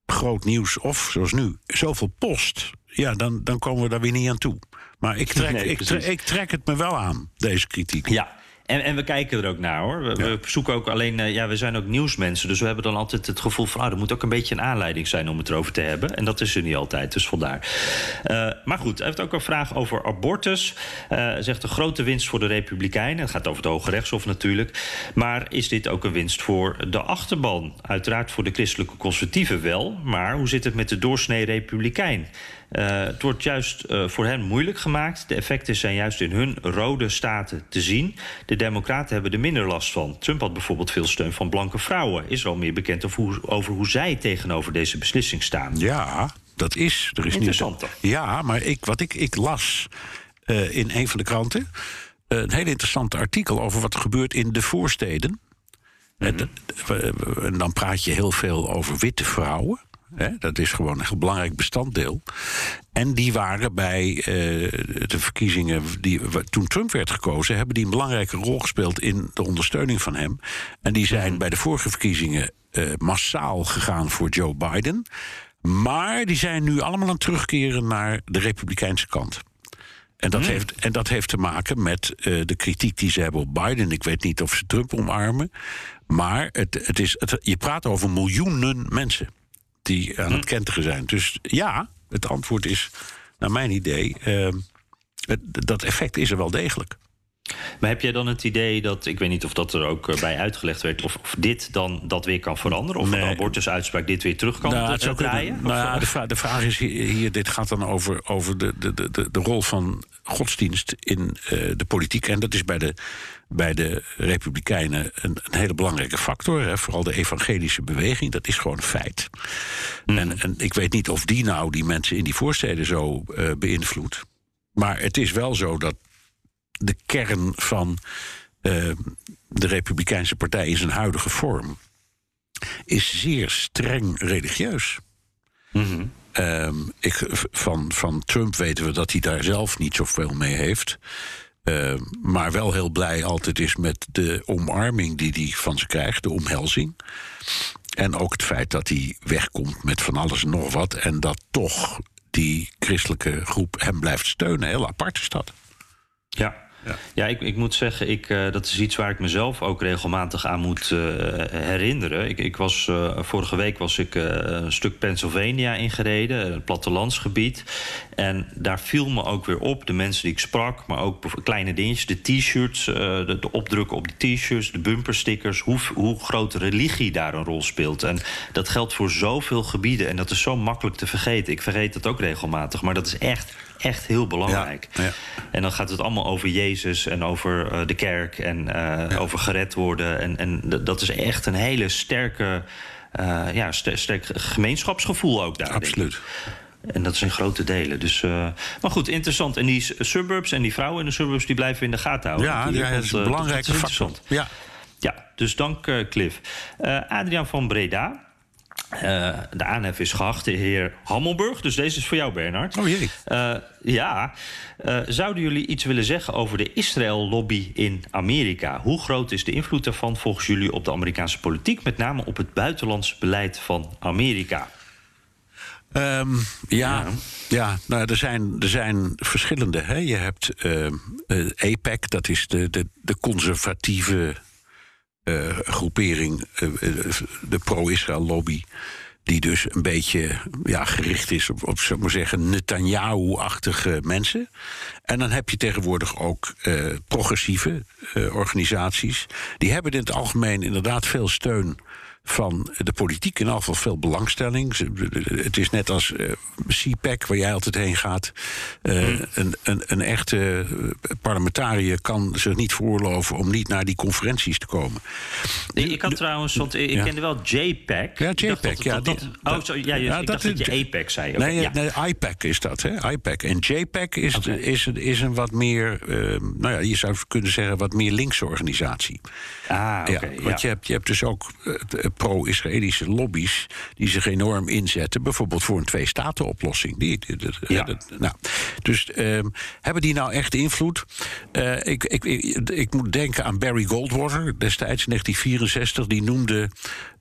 Speaker 3: groot nieuws, of zoals nu, zoveel post... ja, dan, dan komen we daar weer niet aan toe. Maar ik trek,
Speaker 1: Nee,
Speaker 3: ik, trek, ik trek het me wel aan, deze kritiek.
Speaker 1: Ja. En, en we kijken er ook naar hoor. We, we zoeken ook alleen, eh, ja, we zijn ook nieuwsmensen. Dus we hebben dan altijd het gevoel van, ah, er moet ook een beetje een aanleiding zijn om het erover te hebben. En dat is er niet altijd, dus vandaar. Eh, maar goed, hij heeft ook een vraag over abortus. Hij zegt een grote winst voor de Republikeinen. Het gaat over het Hoge Rechtshof natuurlijk. Maar is dit ook een winst voor de achterban? Uiteraard voor de christelijke conservatieven wel. Maar hoe zit het met de doorsnee Republikein? Eh, het wordt juist eh, voor hen moeilijk gemaakt. De effecten zijn juist in hun rode staten te zien. De Democraten hebben er minder last van. Trump had bijvoorbeeld veel steun van blanke vrouwen. Is wel meer bekend over hoe, over hoe zij tegenover deze beslissing staan.
Speaker 3: Ja, dat is. Er is
Speaker 1: Interessant?
Speaker 3: Ja, maar ik, wat ik, ik las eh, in een van de kranten. een heel interessant artikel over wat er gebeurt in de voorsteden.
Speaker 1: Mhm.
Speaker 3: En dan praat je heel veel over witte vrouwen. Hè? Dat is gewoon een heel belangrijk bestanddeel. En die waren bij uh, de verkiezingen, die, toen Trump werd gekozen, hebben die een belangrijke rol gespeeld in de ondersteuning van hem. En die zijn bij de vorige verkiezingen uh, massaal gegaan voor Joe Biden. Maar die zijn nu allemaal aan het terugkeren naar de Republikeinse kant. En dat, heeft, en dat heeft te maken met uh, de kritiek die ze hebben op Biden. Ik weet niet of ze Trump omarmen. Maar het, het is, het, je praat over miljoenen mensen die aan het kenteren zijn. Dus ja, het antwoord is, naar mijn idee, uh, het, dat effect is er wel degelijk.
Speaker 1: Maar heb jij dan het idee dat, ik weet niet of dat er ook eh, bij uitgelegd werd, of, of dit dan dat weer kan veranderen? Of nee. een abortusuitspraak dit weer terug kan
Speaker 3: nou,
Speaker 1: het draaien?
Speaker 3: Nou ja, de, vraag, de vraag is hier, dit gaat dan over, over de, de, de, de rol van godsdienst in uh, de politiek. En dat is bij de, bij de Republikeinen een, een hele belangrijke factor. Hè. Vooral de evangelische beweging, dat is gewoon een feit. Mm. En, en ik weet niet of die nou die mensen in die voorsteden zo uh, beïnvloedt. Maar het is wel zo dat de kern van uh, de Republikeinse Partij in zijn huidige vorm is zeer streng religieus. Mm -hmm. Um, ik, van, van Trump weten we dat hij daar zelf niet zoveel mee heeft. Uh, maar wel heel blij altijd is met de omarming die hij van ze krijgt, de omhelzing. En ook het feit dat hij wegkomt met van alles en nog wat. En dat toch die christelijke groep hem blijft steunen. Heel apart is dat.
Speaker 1: Ja, ja, ja ik, ik moet zeggen, ik, uh, dat is iets waar ik mezelf ook regelmatig aan moet uh, herinneren. Ik, ik was, uh, vorige week was ik een stuk Pennsylvania ingereden, het plattelandsgebied. En daar viel me ook weer op, de mensen die ik sprak, maar ook kleine dingetjes, de t-shirts, de, de, opdrukken op de t-shirts, de bumperstickers, hoe, hoe groot religie daar een rol speelt. En dat geldt voor zoveel gebieden en dat is zo makkelijk te vergeten. Ik vergeet dat ook regelmatig, maar dat is echt echt heel belangrijk. Ja, ja. En dan gaat het allemaal over Jezus en over uh, de kerk en ja. over gered worden. En, en dat is echt een hele sterke, uh, ja, ster, sterk gemeenschapsgevoel ook daar.
Speaker 3: Absoluut.
Speaker 1: En dat is in grote delen. Dus, uh, maar goed, interessant. En die suburbs en die vrouwen in de suburbs... die blijven in de gaten houden.
Speaker 3: Ja, ja dat is een belangrijke factor.
Speaker 1: Ja. ja, dus dank uh, Cliff. Uh, Adriaan van Breda... Uh, de aanhef is geachte heer Hammelburg. Dus deze is voor jou, Bernard.
Speaker 3: Oh jee.
Speaker 1: Uh, ja. Uh, zouden jullie iets willen zeggen over de Israël-lobby in Amerika? Hoe groot is de invloed daarvan volgens jullie op de Amerikaanse politiek... met name op het buitenlands beleid van Amerika?
Speaker 3: Um, ja, ja, ja. nou, er, zijn, er zijn verschillende. Hè. Je hebt APEC, dat is de, de, de conservatieve uh, groepering, uh, de pro-Israël lobby. Die dus een beetje ja, gericht is op, op zou maar zeggen, Netanyahu-achtige mensen. En dan heb je tegenwoordig ook progressieve organisaties. Die hebben in het algemeen inderdaad veel steun van de politiek in afval veel belangstelling. Het is net als uh, CPAC, waar jij altijd heen gaat. Uh, mm. een, een, een, echte parlementariër kan zich niet veroorloven om niet naar die conferenties te komen.
Speaker 1: Nee, ik had trouwens, want ik ja. kende wel JPAC.
Speaker 3: Ja, JPAC. Ja,
Speaker 1: dat, dat, oh, zo, ja, ja, ik dacht dat, dat je APEC zei.
Speaker 3: Okay, nee, ja. nee, IPAC is dat, hè? IPAC. En JPAC is, okay. is, is een wat meer, uh, nou ja, je zou kunnen zeggen, wat meer linkse organisatie.
Speaker 1: Ah, oké. Okay,
Speaker 3: want je, hebt, je hebt dus ook pro-Israëlische lobby's die zich enorm inzetten, bijvoorbeeld voor een twee-staten-oplossing. Die, die, die, ja. dat, nou, dus uh, hebben die nou echt invloed? Uh, ik, ik, ik, ik, moet denken aan Barry Goldwater, destijds in 1964, die noemde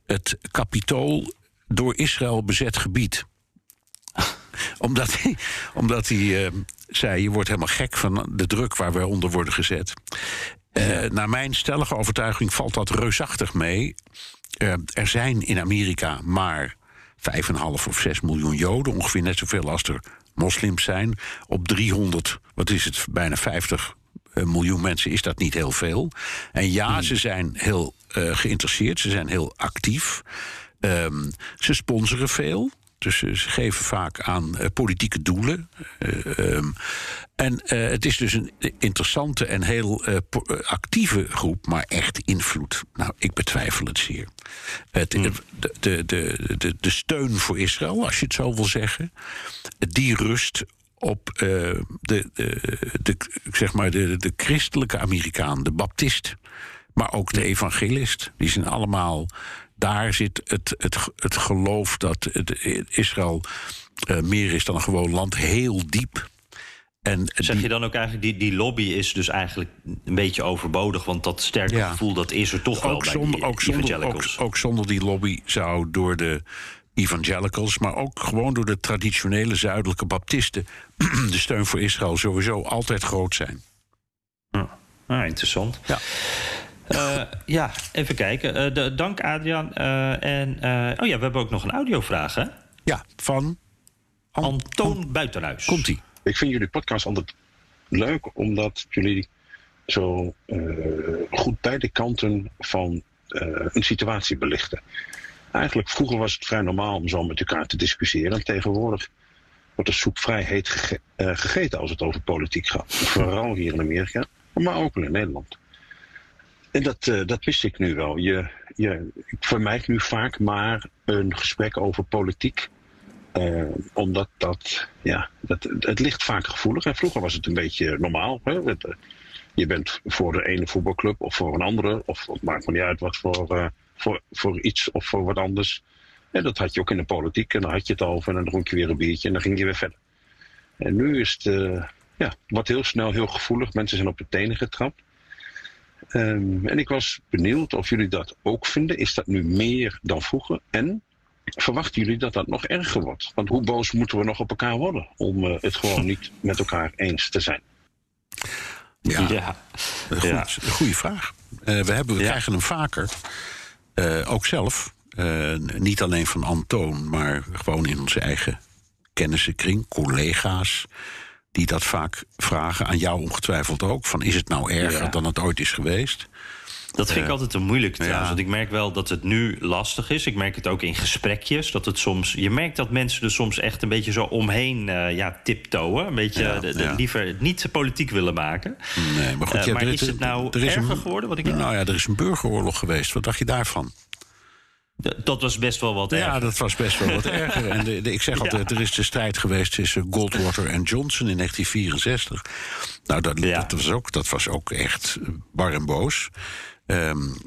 Speaker 3: het kapitool door Israël bezet gebied. omdat hij, omdat hij uh, zei: je wordt helemaal gek van de druk waar we onder worden gezet. Uh, naar mijn stellige overtuiging valt dat reusachtig mee. Uh, er zijn in Amerika maar 5,5 of 6 miljoen Joden, ongeveer net zoveel als er moslims zijn. Op 300, wat is het, bijna 50 uh, miljoen mensen is dat niet heel veel. En ja, hmm. ze zijn heel uh, geïnteresseerd, ze zijn heel actief. Um, ze sponsoren veel. Dus ze geven vaak aan uh, politieke doelen. Uh, um, en uh, het is dus een interessante en heel actieve groep, maar echt invloed. Nou, ik betwijfel het zeer. Het, hmm. de, de, de, de, de steun voor Israël, als je het zo wil zeggen, die rust op de, de, de, zeg maar de, de christelijke Amerikaan, de baptist, maar ook de evangelist. Die zijn allemaal daar zit het, het, het geloof dat het, Israël uh, meer is dan een gewoon land heel diep.
Speaker 1: En zeg je dan ook eigenlijk, die, die lobby is dus eigenlijk een beetje overbodig... want dat sterke gevoel, dat is er toch wel bij die
Speaker 3: ook zonder, ook, ook, zonder die lobby zou door de evangelicals... maar ook gewoon door de traditionele zuidelijke baptisten... de steun voor Israël sowieso altijd groot zijn.
Speaker 1: Ja, ah, interessant. Ja. Uh, ja, even kijken. Uh, de, dank Adriaan. Uh, en, oh ja, we hebben ook nog een audiovraag, hè?
Speaker 3: Ja, van...
Speaker 1: Antoon Buitenhuis.
Speaker 3: Komt-ie.
Speaker 5: Ik vind jullie podcast altijd leuk, omdat jullie zo goed beide kanten van een situatie belichten. Eigenlijk, vroeger was het vrij normaal om zo met elkaar te discussiëren. tegenwoordig wordt de soep vrij heet gegeten als het over politiek gaat. Vooral hier in Amerika, maar ook in Nederland. En dat, uh, dat wist ik nu wel. Je, je, ik vermijd nu vaak maar een gesprek over politiek. Uh, omdat dat, ja, dat, het ligt vaak gevoelig. En vroeger was het een beetje normaal. Hè? Eh, je bent voor de ene voetbalclub of voor een andere. Of het maakt me niet uit wat voor, voor, voor iets of voor wat anders. En dat had je ook in de politiek. En dan had je het over en dan dronk je weer een biertje en dan ging je weer verder. En nu is het, ja, wat heel snel heel gevoelig. Mensen zijn op de tenen getrapt. Um, en ik was benieuwd of jullie dat ook vinden. Is dat nu meer dan vroeger? En verwachten jullie dat dat nog erger wordt? Want hoe boos moeten we nog op elkaar worden om uh, het gewoon niet met elkaar eens te zijn?
Speaker 3: Ja, ja. Goed, ja. goede vraag. Uh, we, hebben, we ja. krijgen hem vaker, uh, ook zelf. niet alleen van Antoon, maar gewoon in onze eigen kennissenkring, collega's die dat vaak vragen, aan jou ongetwijfeld ook. Van is het nou erger dan het ooit is geweest?
Speaker 1: Dat vind ik uh, altijd een moeilijk trouwens. Ja. Want ik merk wel dat het nu lastig is. Ik merk het ook in gesprekjes. Dat het soms, je merkt dat mensen er soms echt een beetje zo omheen uh, ja, tiptoeën. Een beetje ja, de, de, ja. liever niet politiek willen maken.
Speaker 3: Nee, maar goed,
Speaker 1: uh, maar is het nou er is erger
Speaker 3: een,
Speaker 1: geworden? Wat ik
Speaker 3: nou ja, er is een burgeroorlog geweest. Wat dacht je daarvan?
Speaker 1: Dat was best wel wat erger.
Speaker 3: Ja, dat was best wel wat erger. En de, de, ik zeg altijd, ja. er is de strijd geweest tussen Goldwater en Johnson in 1964. Nou, dat, ja. dat, was, ook, dat was ook echt bar en boos. Um,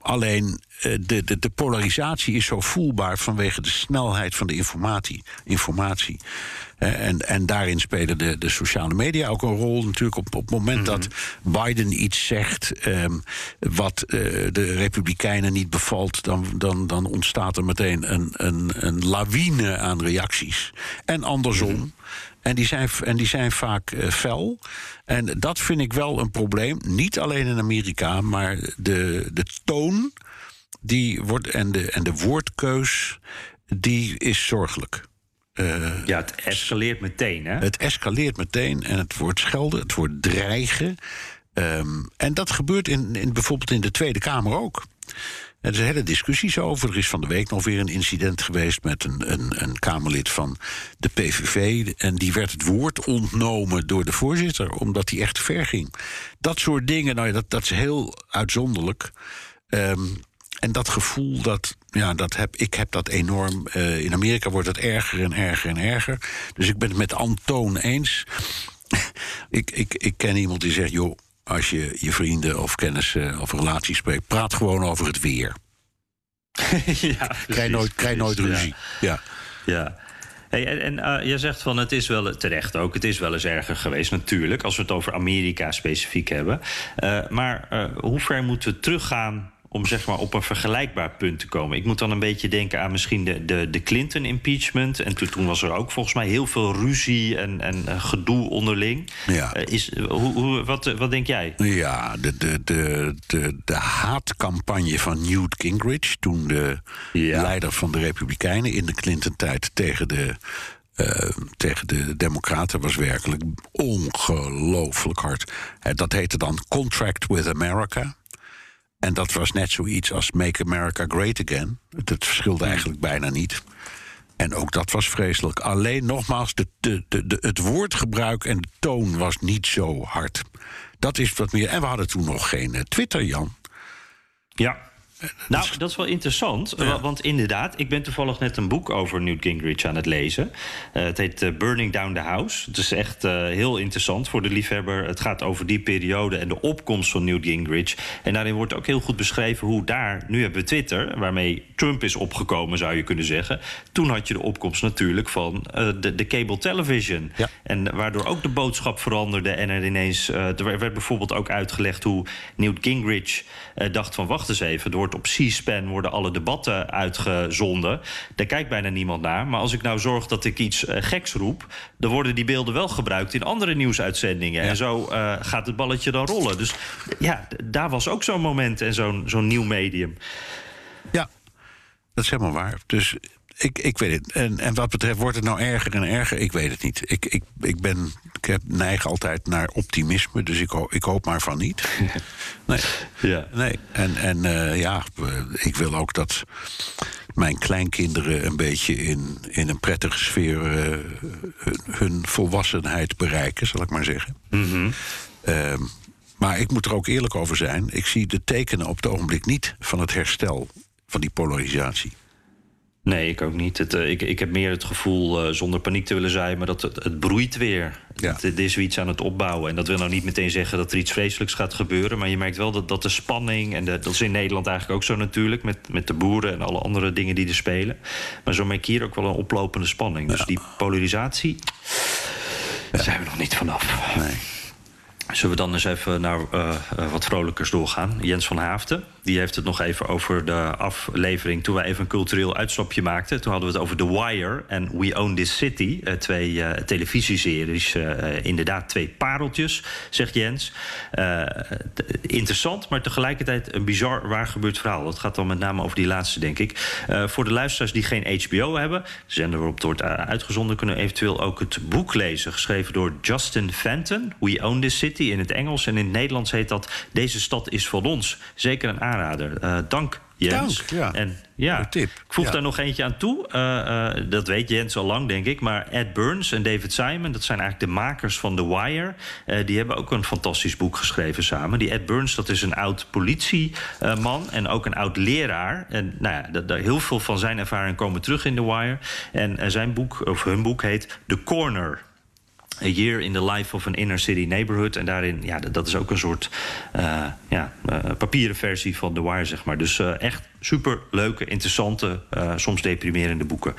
Speaker 3: alleen de, de, de, polarisatie is zo voelbaar vanwege de snelheid van de informatie. informatie. En, en daarin spelen de, de sociale media ook een rol. Natuurlijk op, op het moment mm -hmm. dat Biden iets zegt um, wat uh, de Republikeinen niet bevalt, dan, dan, dan ontstaat er meteen een, een, een lawine aan reacties. En andersom. Mm -hmm. En die zijn, en die zijn vaak uh, fel. En dat vind ik wel een probleem. Niet alleen in Amerika, maar de, de toon die wordt, en, de, en de woordkeus, die is zorgelijk.
Speaker 1: Uh, ja, het escaleert meteen, hè?
Speaker 3: Het escaleert meteen en het wordt schelden, het wordt dreigen. Um, en dat gebeurt in, in, bijvoorbeeld in de Tweede Kamer ook. Er zijn hele discussies over. Er is van de week nog weer een incident geweest met een, een, een Kamerlid van de PVV. En die werd het woord ontnomen door de voorzitter, omdat hij echt ver ging. Dat soort dingen, nou dat, dat is heel uitzonderlijk. Um, en dat gevoel, dat, ja, dat heb, ik heb dat enorm. Uh, in Amerika wordt het erger en erger en erger. Dus ik ben het met Antoon eens. ik, ik, ik ken iemand die zegt: joh, als je je vrienden of kennissen of relaties spreekt, praat gewoon over het weer.
Speaker 1: ja,
Speaker 3: krijg nooit, krijg nooit ruzie.
Speaker 1: Ja. ja. ja. Hey, en en uh, jij zegt van het is wel terecht ook, het is wel eens erger geweest, natuurlijk, als we het over Amerika specifiek hebben. Uh, maar uh, hoe ver moeten we teruggaan om zeg maar op een vergelijkbaar punt te komen. Ik moet dan een beetje denken aan misschien de, de, de Clinton-impeachment. En toen, toen, was er ook volgens mij heel veel ruzie en, en uh, gedoe onderling. Ja. Uh, is, hoe, hoe, wat, wat denk jij?
Speaker 3: Ja, de, de, de, de, de haatcampagne van Newt Gingrich... toen de ja. leider van de Republikeinen in de Clinton-tijd tegen de... Uh, tegen de Democraten was werkelijk ongelooflijk hard. Dat heette dan Contract with America. En dat was net zoiets als Make America Great Again. Het verschilde eigenlijk bijna niet. En ook dat was vreselijk. Alleen nogmaals, de, de, de, het woordgebruik en de toon was niet zo hard. Dat is wat meer. En we hadden toen nog geen Twitter, Jan.
Speaker 1: Ja. Nou, dat is wel interessant. Want inderdaad, ik ben toevallig net een boek over Newt Gingrich aan het lezen. Uh, het heet uh, Burning Down the House. Het is echt uh, heel interessant voor de liefhebber. Het gaat over die periode en de opkomst van Newt Gingrich. En daarin wordt ook heel goed beschreven hoe daar... Nu hebben we Twitter, waarmee Trump is opgekomen, zou je kunnen zeggen. Toen had je de opkomst natuurlijk van de, de cable television. Ja. En waardoor ook de boodschap veranderde. En er ineens... er werd bijvoorbeeld ook uitgelegd hoe Newt Gingrich dacht van... wacht eens even, door op C-SPAN worden alle debatten uitgezonden. Daar kijkt bijna niemand naar. Maar als ik nou zorg dat ik iets uh, geks roep, dan worden die beelden wel gebruikt in andere nieuwsuitzendingen. En zo uh, gaat het balletje dan rollen. Dus ja, daar was ook zo'n moment en zo'n zo'n nieuw medium.
Speaker 3: Ja, dat is helemaal waar. Dus ik, ik weet het. En, en wat betreft, wordt het nou erger en erger? Ik weet het niet. Ik, ik, ik, ben, ik heb, neig altijd naar optimisme, dus ik, ik hoop maar van niet. Nee. Ja. nee. En, en uh, ja, ik wil ook dat mijn kleinkinderen een beetje in, in een prettige sfeer uh, hun, hun, volwassenheid bereiken, zal ik maar zeggen. Mm -hmm. uh, maar ik moet er ook eerlijk over zijn. Ik zie de tekenen op het ogenblik niet van het herstel van die polarisatie.
Speaker 1: Nee, ik ook niet. Het, uh, ik, ik heb meer het gevoel, uh, zonder paniek te willen zijn... maar dat het, het broeit weer. Ja. Het, er is iets aan het opbouwen. En dat wil nou niet meteen zeggen dat er iets vreselijks gaat gebeuren... maar je merkt wel dat, dat de spanning... en de, dat is in Nederland eigenlijk ook zo natuurlijk... Met, met de boeren en alle andere dingen die er spelen. Maar zo merk ik hier ook wel een oplopende spanning. Dus die polarisatie, daar zijn we nog niet vanaf. Nee. Zullen we dan eens even naar uh, wat vrolijkers doorgaan? Jens van Haafden, die heeft het nog even over de aflevering... toen wij even een cultureel uitstapje maakten. Toen hadden we het over The Wire en We Own This City. Uh, twee uh, televisieseries, inderdaad twee pareltjes, zegt Jens. interessant, maar tegelijkertijd een bizar waar gebeurd verhaal. Dat gaat dan met name over die laatste, denk ik. voor de luisteraars die geen HBO hebben... de zender waarop het wordt uitgezonden... kunnen eventueel ook het boek lezen... geschreven door Justin Fenton, We Own This City in het Engels. En in het Nederlands heet dat Deze stad is van ons. Zeker een aanrader. Uh, dank, Jens.
Speaker 3: Dank, ja.
Speaker 1: En ja, tip. ik voeg
Speaker 3: ja.
Speaker 1: daar nog eentje aan toe. Uh, uh, dat weet Jens al lang, denk ik. Maar Ed Burns en David Simon, dat zijn eigenlijk de makers van The Wire. Uh, die hebben ook een fantastisch boek geschreven samen. Die Ed Burns, dat is een oud politieman en ook een oud leraar. En nou ja, dat, heel veel van zijn ervaring komen terug in The Wire. En zijn boek, of hun boek heet The Corner. A Year in the Life of an Inner City Neighborhood. En daarin, ja, dat is ook een soort uh, ja, uh, papieren versie van The Wire, zeg maar. Dus uh, echt super leuke, interessante, soms deprimerende boeken.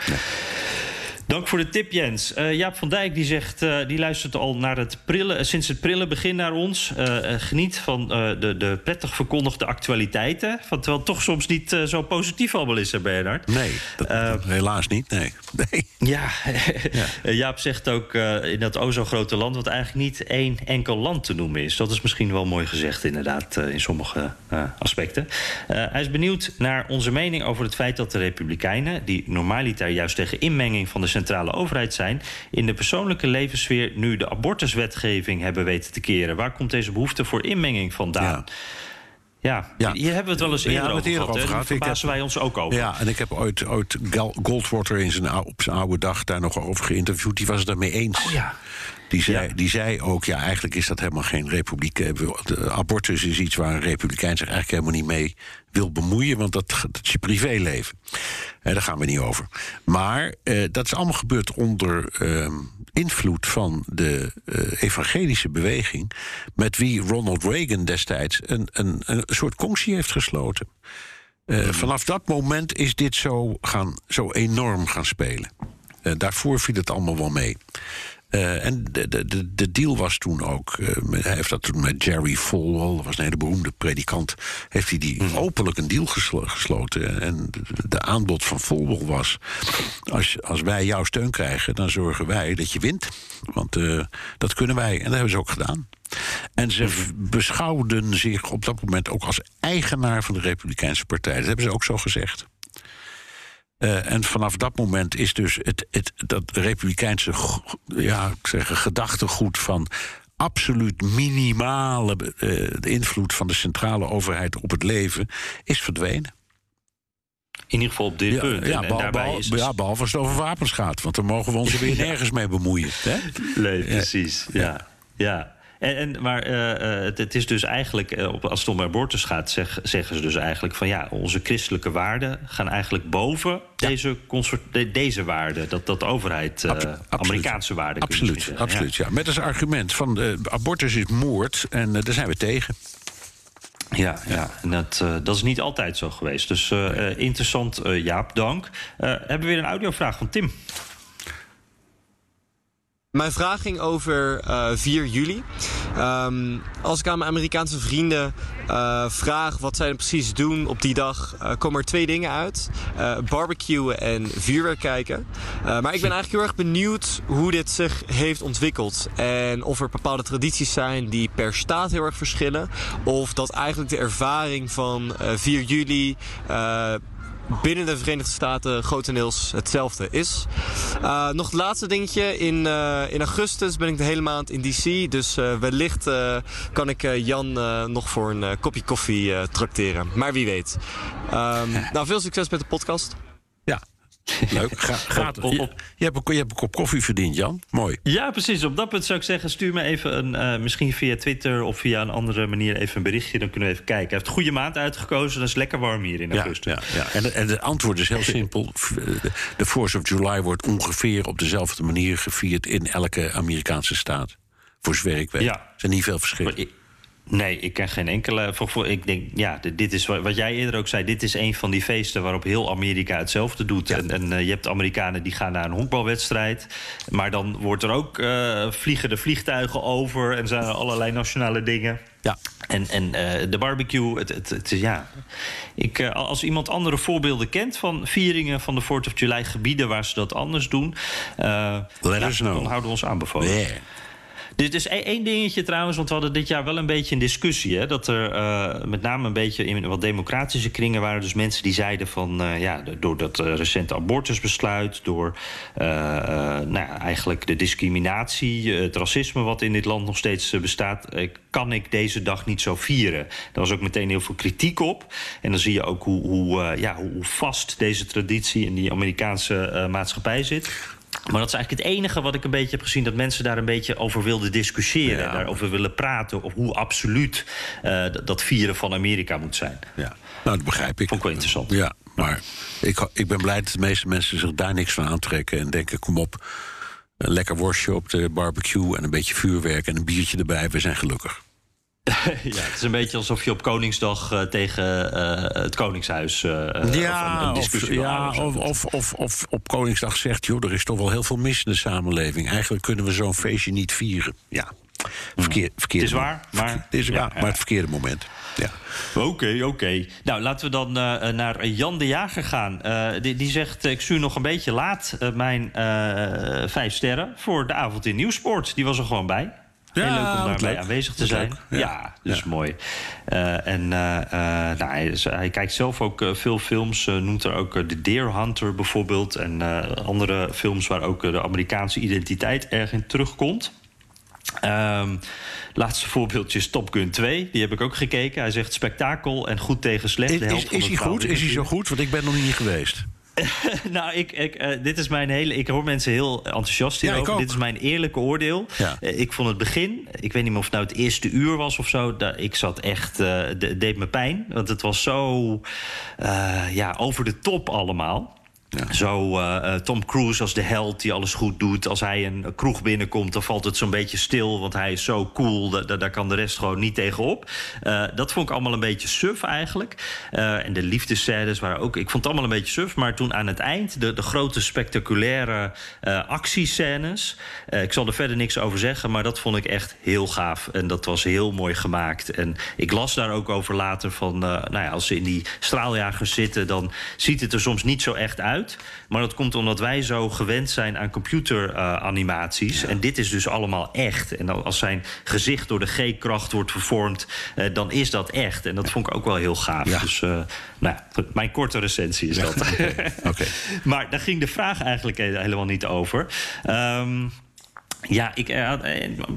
Speaker 1: Dank voor de tip, Jens. Uh, Jaap van Dijk die zegt, uh, die luistert al naar het prillen, uh, sinds het prillen begin naar ons. geniet van de, de prettig verkondigde actualiteiten. Van, terwijl het toch soms niet zo positief allemaal is, hè Bernard?
Speaker 3: Nee, dat, dat helaas niet, nee. nee.
Speaker 1: Ja, ja. Jaap zegt ook in dat o zo grote land... wat eigenlijk niet één enkel land te noemen is. Dat is misschien wel mooi gezegd, inderdaad, in sommige aspecten. hij is benieuwd naar onze mening over het feit dat de Republikeinen... die normaliter juist tegen inmenging van de centrale overheid zijn, in de persoonlijke levenssfeer nu de abortuswetgeving hebben weten te keren. Waar komt deze behoefte voor inmenging vandaan? Ja. Ja, ja, hier hebben we het wel eens eerder, ja, over, eerder gehad, over gehad. Daar verbazen wij ons ook over.
Speaker 3: Ja, en ik heb ooit, ooit Goldwater in zijn, op zijn oude dag daar nog over geïnterviewd. Die was het daarmee eens.
Speaker 1: Oh ja.
Speaker 3: Die zei, ja. die zei ook, ja, eigenlijk is dat helemaal geen republiek. De abortus is iets waar een republikein zich eigenlijk helemaal niet mee wil bemoeien, want dat, dat is je privéleven. En daar gaan we niet over. Maar eh, dat is allemaal gebeurd onder eh, invloed van de uh, evangelische beweging, met wie Ronald Reagan destijds een, een, een soort conctie heeft gesloten. Mm. Vanaf dat moment is dit zo, gaan, zo enorm gaan spelen. daarvoor viel het allemaal wel mee. Uh, en de, de, de deal was toen ook, uh, hij heeft dat toen met Jerry Falwell, dat was een hele beroemde predikant, heeft hij die mm. openlijk een deal geslo gesloten. En de, de, aanbod van Falwell was, als, als wij jouw steun krijgen, dan zorgen wij dat je wint. Want uh, dat kunnen wij. En dat hebben ze ook gedaan. En ze beschouwden zich op dat moment ook als eigenaar van de Republikeinse Partij. Dat hebben ze ook zo gezegd. Uh, en vanaf dat moment is dus het, het, dat republikeinse ja, ik zeg, gedachtegoed van absoluut minimale uh, invloed van de centrale overheid op het leven is verdwenen.
Speaker 1: In ieder geval op dit
Speaker 3: ja,
Speaker 1: punt.
Speaker 3: Ja,
Speaker 1: en, daarbij
Speaker 3: bal,
Speaker 1: is
Speaker 3: ja, behalve als het over wapens gaat. Want dan mogen we ons er weer nergens mee bemoeien. Hè?
Speaker 1: Nee, precies. Ja, ja. En, en, maar uh, het, het, is dus eigenlijk, uh, als het om abortus gaat, zeg, zeggen ze dus eigenlijk van ja, onze christelijke waarden gaan eigenlijk boven ja. deze, deze waarden. Dat, dat de overheid, uh, Amerikaanse waarden.
Speaker 3: Absoluut, absoluut ja. Met als argument van de abortus is moord en daar zijn we tegen.
Speaker 1: Ja, ja. En dat, uh, dat is niet altijd zo geweest. Dus uh, interessant, Jaap, dank. hebben we weer een audiovraag van Tim.
Speaker 6: Mijn vraag ging over uh, 4 juli. Um, als ik aan mijn Amerikaanse vrienden uh, vraag wat zij precies doen op die dag, uh, komen er twee dingen uit: barbecuen en vuurwerk kijken. maar ik ben eigenlijk heel erg benieuwd hoe dit zich heeft ontwikkeld. En of er bepaalde tradities zijn die per staat heel erg verschillen. Of dat eigenlijk de ervaring van 4 juli binnen de Verenigde Staten grotendeels hetzelfde is. Uh, nog het laatste dingetje. In, uh, in augustus ben ik de hele maand in DC. Dus uh, wellicht kan ik Jan nog voor een kopje koffie trakteren. Maar wie weet. Um, nou, veel succes met de podcast.
Speaker 3: Leuk. Ga, gaat, op, op, je, hebt een, je hebt een kop koffie verdiend, Jan. Mooi.
Speaker 1: Ja, precies. Op dat punt zou ik zeggen: stuur me even een, uh, misschien via Twitter of via een andere manier even een berichtje. Dan kunnen we even kijken. Hij heeft een goede maand uitgekozen. Dat is lekker warm hier in augustus.
Speaker 3: Ja, ja, ja. En, en het antwoord is heel simpel: de Force of July wordt ongeveer op dezelfde manier gevierd in elke Amerikaanse staat. Voor weet. Ja. Er zijn niet veel verschillen.
Speaker 1: Nee, ik ken geen enkele. Ik denk, ja, dit is wat jij eerder ook zei. Dit is een van die feesten waarop heel Amerika hetzelfde doet. Ja. En, en uh, je hebt Amerikanen die gaan naar een honkbalwedstrijd. Maar dan wordt er ook uh, vliegen de vliegtuigen over en zijn er allerlei nationale dingen.
Speaker 3: Ja.
Speaker 1: En, en uh, de barbecue, het, het, het, ja. Ik, als iemand andere voorbeelden kent van vieringen van de 4th of July gebieden waar ze dat anders doen,
Speaker 3: Let
Speaker 1: ja, dan houden we ons aanbevolen.
Speaker 3: Yeah.
Speaker 1: Dit is één dingetje trouwens, want we hadden dit jaar wel een beetje een discussie. Hè, dat er uh, met name een beetje in wat democratische kringen waren dus mensen die zeiden van uh, ja, door dat uh, recente abortusbesluit, door nou eigenlijk de discriminatie, het racisme wat in dit land nog steeds bestaat, kan ik deze dag niet zo vieren. Daar was ook meteen heel veel kritiek op. En dan zie je ook hoe, hoe, ja, hoe vast deze traditie in die Amerikaanse maatschappij zit. Maar dat is eigenlijk het enige wat ik een beetje heb gezien... dat mensen daar een beetje over wilden discussiëren. Ja. Daarover willen praten. Of hoe absoluut uh, dat vieren van Amerika moet zijn.
Speaker 3: Ja, nou, dat begrijp ik.
Speaker 1: Vond ik wel interessant.
Speaker 3: Ja, maar ik, ik ben blij dat de meeste mensen zich daar niks van aantrekken... en denken, kom op, een lekker worstje op de barbecue... en een beetje vuurwerk en een biertje erbij, we zijn gelukkig.
Speaker 1: ja, het is een beetje alsof je op Koningsdag uh, tegen uh, het Koningshuis uh,
Speaker 3: ja,
Speaker 1: een discussie
Speaker 3: of, ja, of, of, of, of, op Koningsdag zegt... joh, er is toch wel heel veel mis in de samenleving. Eigenlijk kunnen we zo'n feestje niet vieren. Ja, Verkeer, verkeerde
Speaker 1: het is waar, maar...
Speaker 3: Het is waar, ja, maar het verkeerde moment. Ja.
Speaker 1: Oké, okay, oké. Okay. Nou, laten we dan uh, naar Jan de Jager gaan. Uh, die, die, zegt, ik stuur nog een beetje laat uh, mijn vijf sterren... voor de avond in Nieuwsport. Die was er gewoon bij.
Speaker 3: Ja,
Speaker 1: Heel leuk om daarbij aanwezig te zijn.
Speaker 3: Ja,
Speaker 1: ja dus ja. mooi. Uh, en uh, uh, nou, hij, hij, kijkt zelf ook veel films. noemt er ook The Deer Hunter bijvoorbeeld. En andere films waar ook de Amerikaanse identiteit erg in terugkomt. Um, laatste voorbeeldje is Top Gun 2. Die heb ik ook gekeken. Hij zegt spektakel en goed tegen slecht.
Speaker 3: Is,
Speaker 1: de
Speaker 3: is, is hij goed? Is hij zo goed? Want ik ben nog niet geweest.
Speaker 1: nou, ik, ik, uh, dit is mijn hele. Ik hoor mensen heel enthousiast hierover.
Speaker 3: Ja,
Speaker 1: dit is mijn eerlijke oordeel.
Speaker 3: Ja.
Speaker 1: Uh, ik vond het begin. Ik weet niet meer of het nou het eerste uur was of zo. Ik zat echt. Uh, de, deed me pijn. Want het was zo. ja, over de top allemaal. Zo uh, Tom Cruise als de held die alles goed doet. Als hij een kroeg binnenkomt, dan valt het zo'n beetje stil. Want hij is zo cool, da daar kan de rest gewoon niet tegenop. Uh, dat vond ik allemaal een beetje suf eigenlijk. En de liefdescènes waren ook... Ik vond het allemaal een beetje suf. Maar toen aan het eind, de, de grote spectaculaire actiescènes... ik zal er verder niks over zeggen, maar dat vond ik echt heel gaaf. En dat was heel mooi gemaakt. En ik las daar ook over later van... nou ja, als ze in die straaljagers zitten, dan ziet het er soms niet zo echt uit. Maar dat komt omdat wij zo gewend zijn aan computeranimaties. Ja. En dit is dus allemaal echt. En als zijn gezicht door de G-kracht wordt vervormd, uh, dan is dat echt. En dat vond ik ook wel heel gaaf.
Speaker 3: Ja.
Speaker 1: Dus uh, nou, mijn korte recensie is dat.
Speaker 3: Okay. okay.
Speaker 1: maar daar ging de vraag eigenlijk helemaal niet over. Um, ja, ik, uh,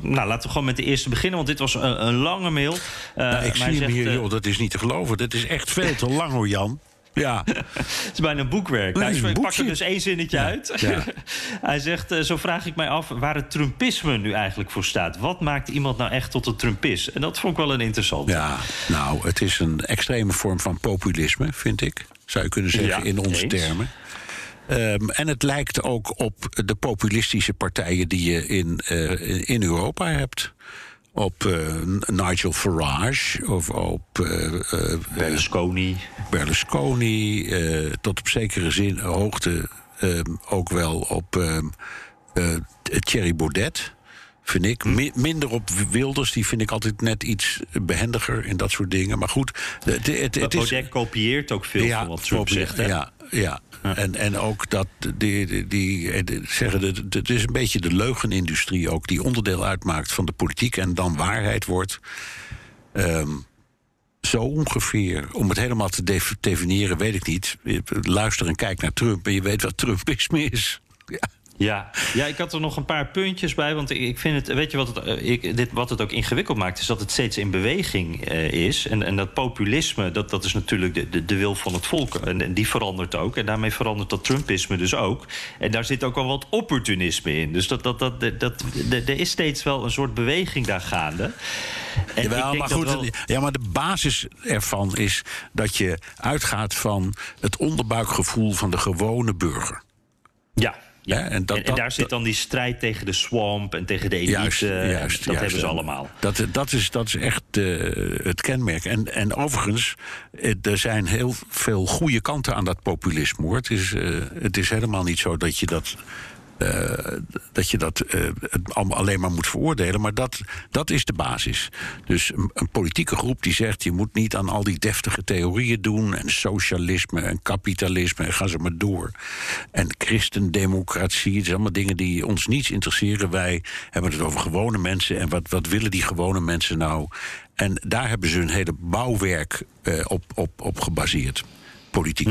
Speaker 1: nou, laten we gewoon met de eerste beginnen, want dit was een, een lange mail. Uh,
Speaker 3: nou, ik zie hem hier, joh, dat is niet te geloven. Dat is echt veel te lang hoor, Jan. Ja.
Speaker 1: Het is bijna een boekwerk. Nou, ik pak er dus één zinnetje
Speaker 3: Ja,
Speaker 1: uit.
Speaker 3: ja.
Speaker 1: Hij zegt, eh, zo vraag ik mij af waar het Trumpisme nu eigenlijk voor staat. Wat maakt iemand nou echt tot een Trumpist? En dat vond ik wel een interessant.
Speaker 3: Ja, nou, het is een extreme vorm van populisme, vind ik. Zou je kunnen zeggen
Speaker 1: Ja,
Speaker 3: in onze
Speaker 1: eens.
Speaker 3: termen. Ehm, en het lijkt ook op de populistische partijen die je in, eh, in Europa hebt. Op eh, Nigel Farage of op eh, eh,
Speaker 1: Berlusconi.
Speaker 3: Berlusconi, tot op zekere zin, hoogte ehm, ook wel op ehm, eh, Thierry Baudet. Vind ik. Mi- minder op Wilders, die vind ik altijd net iets behendiger in dat soort dingen. Maar goed, het, het, het, is.
Speaker 1: Kopieert ook veel van wat Trump zegt. Hè?
Speaker 3: Ja, ja. En, en ook dat die, die, die, eh, de- zeggen, dat- het is een beetje de leugenindustrie ook, die onderdeel uitmaakt van de politiek en dan waarheid wordt. Ehm, zo ongeveer. Om het helemaal te def- definiëren, weet ik niet. Luister en kijk naar Trump en je weet wat Trumpisme is. Ja.
Speaker 1: Ja. ja, ik had er nog een paar puntjes bij. Want ik- vind het, weet je wat het, eh, ik, dit, wat het ook ingewikkeld maakt, is dat het steeds in beweging eh, is. En, en dat populisme, dat, dat is natuurlijk de, de, de wil van het volk. En, en die verandert ook. En daarmee verandert dat Trumpisme dus ook. En daar zit ook al wat opportunisme in. Dus dat, dat, dat, dat, dat- er is steeds wel een soort beweging daar gaande. En
Speaker 3: Jawel, maar goed,
Speaker 1: wel-
Speaker 3: ja, maar de basis ervan is dat je uitgaat van het onderbuikgevoel van de gewone burger.
Speaker 1: Ja. Ja,
Speaker 3: en
Speaker 1: en,
Speaker 3: dat-
Speaker 1: daar zit dan die strijd tegen de swamp en tegen de elite.
Speaker 3: Juist,
Speaker 1: en
Speaker 3: juist.
Speaker 1: dat
Speaker 3: juist.
Speaker 1: hebben ze allemaal.
Speaker 3: Dat, dat, is, dat is echt eh, het kenmerk. En, en overigens, eh, er zijn heel veel goede kanten aan dat populisme. Hoor. Het, is, eh, het is helemaal niet zo dat je dat. Eh, dat je dat allemaal alleen maar moet veroordelen. Maar dat, dat is de basis. Dus een, politieke groep die zegt... je moet niet aan al die deftige theorieën doen... en socialisme en kapitalisme en ga ze maar door. En christendemocratie, het zijn allemaal dingen die ons niets interesseren. Wij hebben het over gewone mensen... en wat, wat willen die gewone mensen nou? En daar hebben ze hun hele bouwwerk eh, op, op, op gebaseerd. Politiek.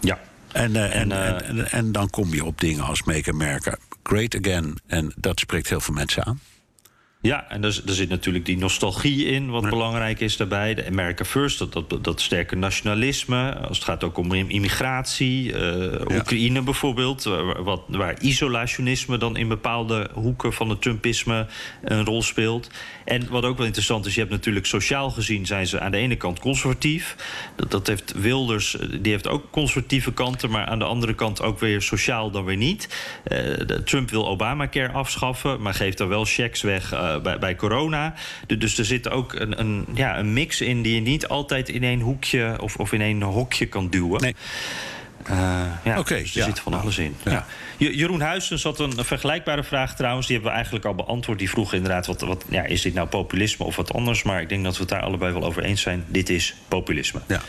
Speaker 1: Ja.
Speaker 3: En, eh, en,
Speaker 1: En,
Speaker 3: en,
Speaker 1: eh,
Speaker 3: en, en dan kom je op dingen als Make America Great Again. En dat spreekt heel veel mensen aan.
Speaker 1: Ja, en er, er zit natuurlijk die nostalgie in, wat belangrijk is daarbij. De America First, dat, dat, dat sterke nationalisme. Als het gaat ook om immigratie. eh, Oekraïne bijvoorbeeld, waar, wat, waar isolationisme dan in bepaalde hoeken van het Trumpisme een rol speelt. En wat ook wel interessant is, je hebt natuurlijk sociaal gezien zijn ze aan de ene kant conservatief. Dat, dat heeft Wilders, eh, die heeft ook conservatieve kanten, maar aan de andere kant ook weer sociaal dan weer niet. Eh, Trump wil Obamacare afschaffen, maar geeft dan wel checks weg eh, bij, bij corona. De- dus er zit ook een, een, ja, een mix in die je niet altijd in één hoekje of, of in één hokje kan duwen.
Speaker 3: Nee.
Speaker 1: Eh, ja, dus er
Speaker 3: ja.
Speaker 1: zit van alles in.
Speaker 3: Ja.
Speaker 1: Ja. Je- Jeroen Huisens had een, vergelijkbare vraag trouwens. Die hebben we eigenlijk al beantwoord. Die vroeg inderdaad, wat, wat, ja, is dit nou populisme of wat anders? Maar ik denk dat we het daar allebei wel over eens zijn. Dit is populisme.
Speaker 3: Ja.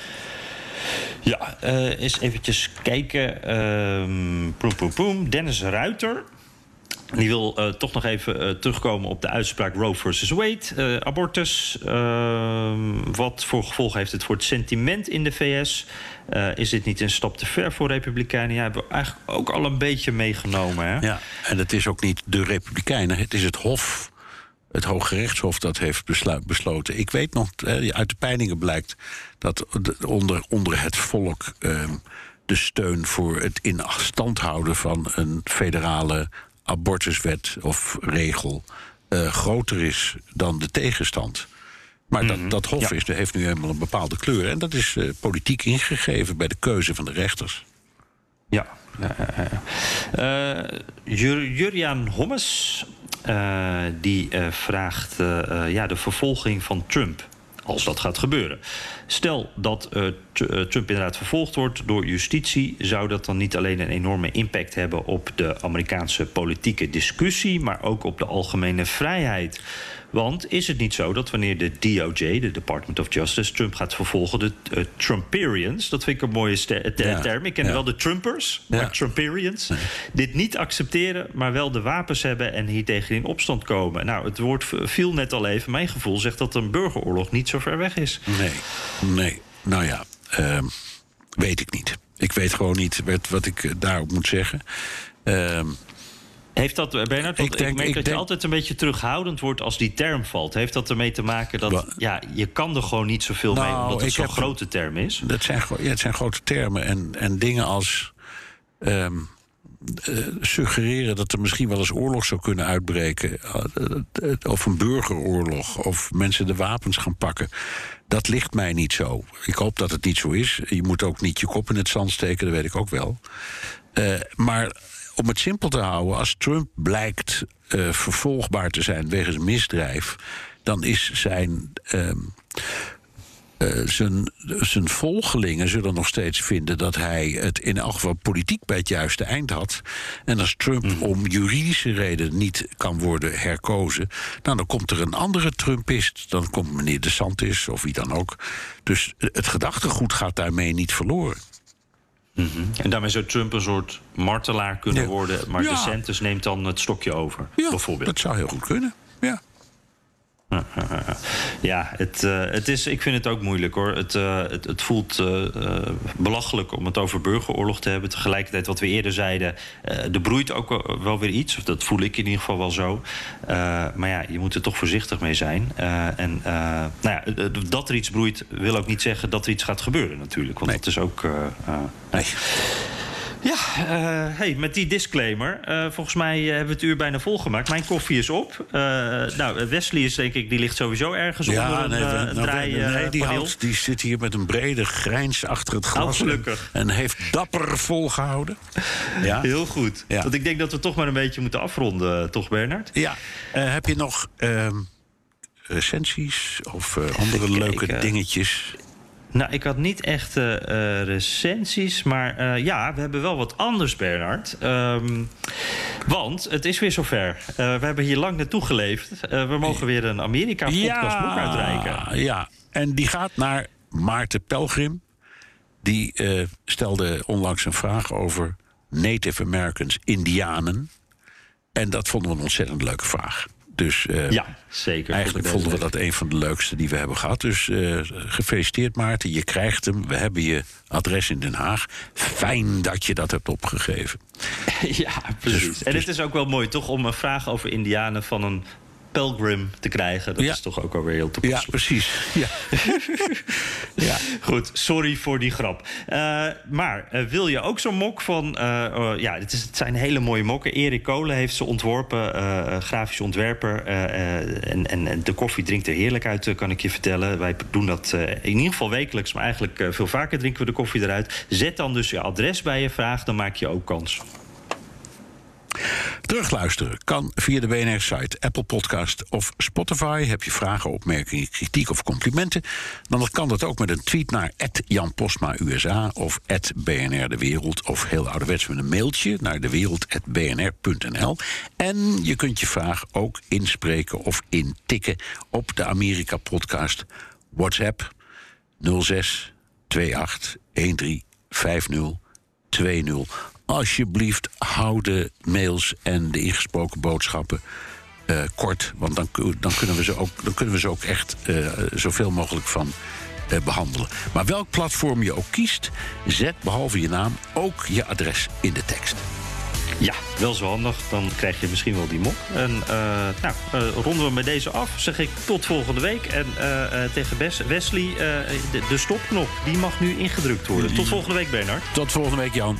Speaker 1: Ja, eh eens eventjes kijken. Poem, poem, poem. Dennis Ruiter. Die wil eh, toch nog even eh, terugkomen op de uitspraak Roe versus Wade. Eh, abortus. Ehm, wat voor gevolgen heeft het voor het sentiment in de VS? Is dit niet een stap te ver voor Republikeinen? Ja, hebben we eigenlijk ook al een beetje meegenomen. Hè?
Speaker 3: Ja, en het is ook niet de Republikeinen, het is het Hof, het Hoge Rechtshof dat heeft besloten. Ik weet nog, uit de peilingen blijkt dat de- onder, onder het volk ehm, de steun voor het in stand houden van een federale abortuswet of regel eh, groter is dan de tegenstand. Maar dat, dat Hof
Speaker 1: ja.
Speaker 3: is, heeft nu helemaal een bepaalde kleur. En dat is eh, politiek ingegeven bij de keuze van de rechters.
Speaker 1: Ja. ja. Eh, Jur- Juriaan Hommes die vraagt ja, de vervolging van Trump. Als dat gaat gebeuren. Stel dat eh, Trump inderdaad vervolgd wordt door justitie, zou dat dan niet alleen een enorme impact hebben op de Amerikaanse politieke discussie, maar ook op de algemene vrijheid? Want is het niet zo dat wanneer de DOJ, de Department of Justice, Trump gaat vervolgen, de Trumperians, dat vind ik een mooie
Speaker 3: Ja,
Speaker 1: term. Ik ken
Speaker 3: ja.
Speaker 1: wel de Trumpers,
Speaker 3: Ja.
Speaker 1: maar Trumperians, dit niet accepteren, maar wel de wapens hebben en hier tegen in opstand komen. Nou, het woord viel net al even. Mijn gevoel zegt dat een burgeroorlog niet zo ver weg is.
Speaker 3: Nee, nee. Nou ja, ehm, weet ik niet. Ik weet gewoon niet wat, wat ik eh, daarop moet zeggen. Ehm,
Speaker 1: Heeft dat, eh, Bernard, ik,
Speaker 3: denk-
Speaker 1: merk
Speaker 3: ik
Speaker 1: dat
Speaker 3: denk-
Speaker 1: je altijd een beetje terughoudend wordt als die term valt. Heeft dat ermee te maken dat ja, je kan er gewoon niet zoveel mee,
Speaker 3: Nou,
Speaker 1: omdat het zo'n grote term is?
Speaker 3: Dat zijn, ja, het zijn grote termen. En, en dingen als eh, suggereren dat er misschien wel eens oorlog zou kunnen uitbreken. eh, of een burgeroorlog. Of mensen de wapens gaan pakken. Dat ligt mij niet zo. Ik hoop dat het niet zo is. Je moet ook niet je kop in het zand steken, dat weet ik ook wel. Maar om het simpel te houden, als Trump blijkt eh, vervolgbaar te zijn wegens misdrijf, dan is zijn. ehm, eh, zijn, zijn volgelingen zullen nog steeds vinden dat hij het in elk geval politiek bij het juiste eind had. En als Trump om juridische reden niet kan worden herkozen, nou, dan komt er een andere Trumpist. Dan komt meneer DeSantis of wie dan ook. Dus het gedachtegoed gaat daarmee niet verloren.
Speaker 1: En daarmee zou Trump een soort martelaar kunnen
Speaker 3: Ja.
Speaker 1: worden, maar
Speaker 3: Ja.
Speaker 1: DeSantis neemt dan het stokje over, bijvoorbeeld.
Speaker 3: dat zou heel goed kunnen. Ja.
Speaker 1: Ja, het, eh, het is, ik vind het ook moeilijk hoor. Het, eh, het, het voelt eh, belachelijk om het over burgeroorlog te hebben. Tegelijkertijd, wat we eerder zeiden, er broeit ook wel- weer iets. Of dat voel ik in ieder geval wel zo. Maar ja, je moet er toch voorzichtig mee zijn. En nou ja, dat er iets broeit, wil ook niet zeggen dat er iets gaat gebeuren natuurlijk. Want
Speaker 3: Nee.
Speaker 1: dat is ook. nee. Ja, eh, hey, met die disclaimer. eh, volgens mij eh, hebben we het uur bijna volgemaakt. Mijn koffie is op. Nou, Wesley is denk ik, die ligt sowieso ergens onder een,
Speaker 3: nee,
Speaker 1: een
Speaker 3: nou,
Speaker 1: draai,
Speaker 3: nee,
Speaker 1: eh,
Speaker 3: die, houdt, die zit hier met een brede grijns achter het glas.
Speaker 1: Gelukkig.
Speaker 3: En heeft dapper volgehouden. Ja.
Speaker 1: Heel goed.
Speaker 3: Ja.
Speaker 1: Want ik denk dat we toch maar een beetje moeten afronden, toch Bernard?
Speaker 3: Ja, heb je nog ehm, recensies of andere leuke dingetjes?
Speaker 1: Nou, ik had niet echt eh, recensies, maar eh, ja, we hebben wel wat anders, Bernard. Ehm, want het is weer zover. Eh, we hebben hier lang naartoe geleefd. We mogen weer een Amerika-podcast boek uitreiken.
Speaker 3: ja, en die gaat naar Maarten Pelgrim. Die stelde onlangs een vraag over Native Americans, Indianen. En dat vonden we een ontzettend leuke vraag. Dus eh,
Speaker 1: Ja, zeker.
Speaker 3: Eigenlijk vonden we dat een van de leukste die we hebben gehad. Dus eh, gefeliciteerd Maarten, je krijgt hem. We hebben je adres in Den Haag. Fijn dat je dat hebt opgegeven.
Speaker 1: Ja, precies.
Speaker 3: Dus-
Speaker 1: en
Speaker 3: dus-
Speaker 1: het is ook wel mooi, toch, om een vraag over Indianen van een pelgrim te krijgen. Dat
Speaker 3: Ja.
Speaker 1: is toch ook alweer heel
Speaker 3: Ja,
Speaker 1: toepasselijk.
Speaker 3: precies. Ja. ja.
Speaker 1: Goed, sorry voor die grap. Eh, maar eh, wil je ook zo'n mok van... eh, eh, ja, het, is, het zijn hele mooie mokken. Erik Kolen heeft ze ontworpen, grafisch ontwerper. en, en, en de koffie drinkt er heerlijk uit, kan ik je vertellen. Wij doen dat in ieder geval wekelijks... maar eigenlijk veel vaker drinken we de koffie eruit. Zet dan dus je adres bij je vraag, dan maak je ook kans.
Speaker 3: Terugluisteren kan via de BNR-site, Apple Podcast of Spotify. Heb je vragen, opmerkingen, kritiek of complimenten? Dan kan dat ook met een tweet naar Jan Postma USA of BNR De Wereld. Of heel ouderwets met een mailtje naar dewereld.bnr.nl. En je kunt je vraag ook inspreken of intikken op de Amerika-podcast WhatsApp 06 28 13 50 20. Alsjeblieft, hou de mails en de ingesproken boodschappen eh, kort. Want dan, dan, kunnen we ze ook, dan kunnen we ze ook echt eh, zoveel mogelijk van eh, behandelen. Maar welk platform je ook kiest, zet behalve je naam ook je adres in de tekst.
Speaker 1: Ja, wel zo handig. Dan krijg je misschien wel die mok. En eh, nou, ronden we met deze af. Zeg ik tot volgende week. En tegen Bes- Wesley, de, de stopknop, die mag nu ingedrukt worden. Tot volgende week, Bernard.
Speaker 3: Tot volgende week, Jan.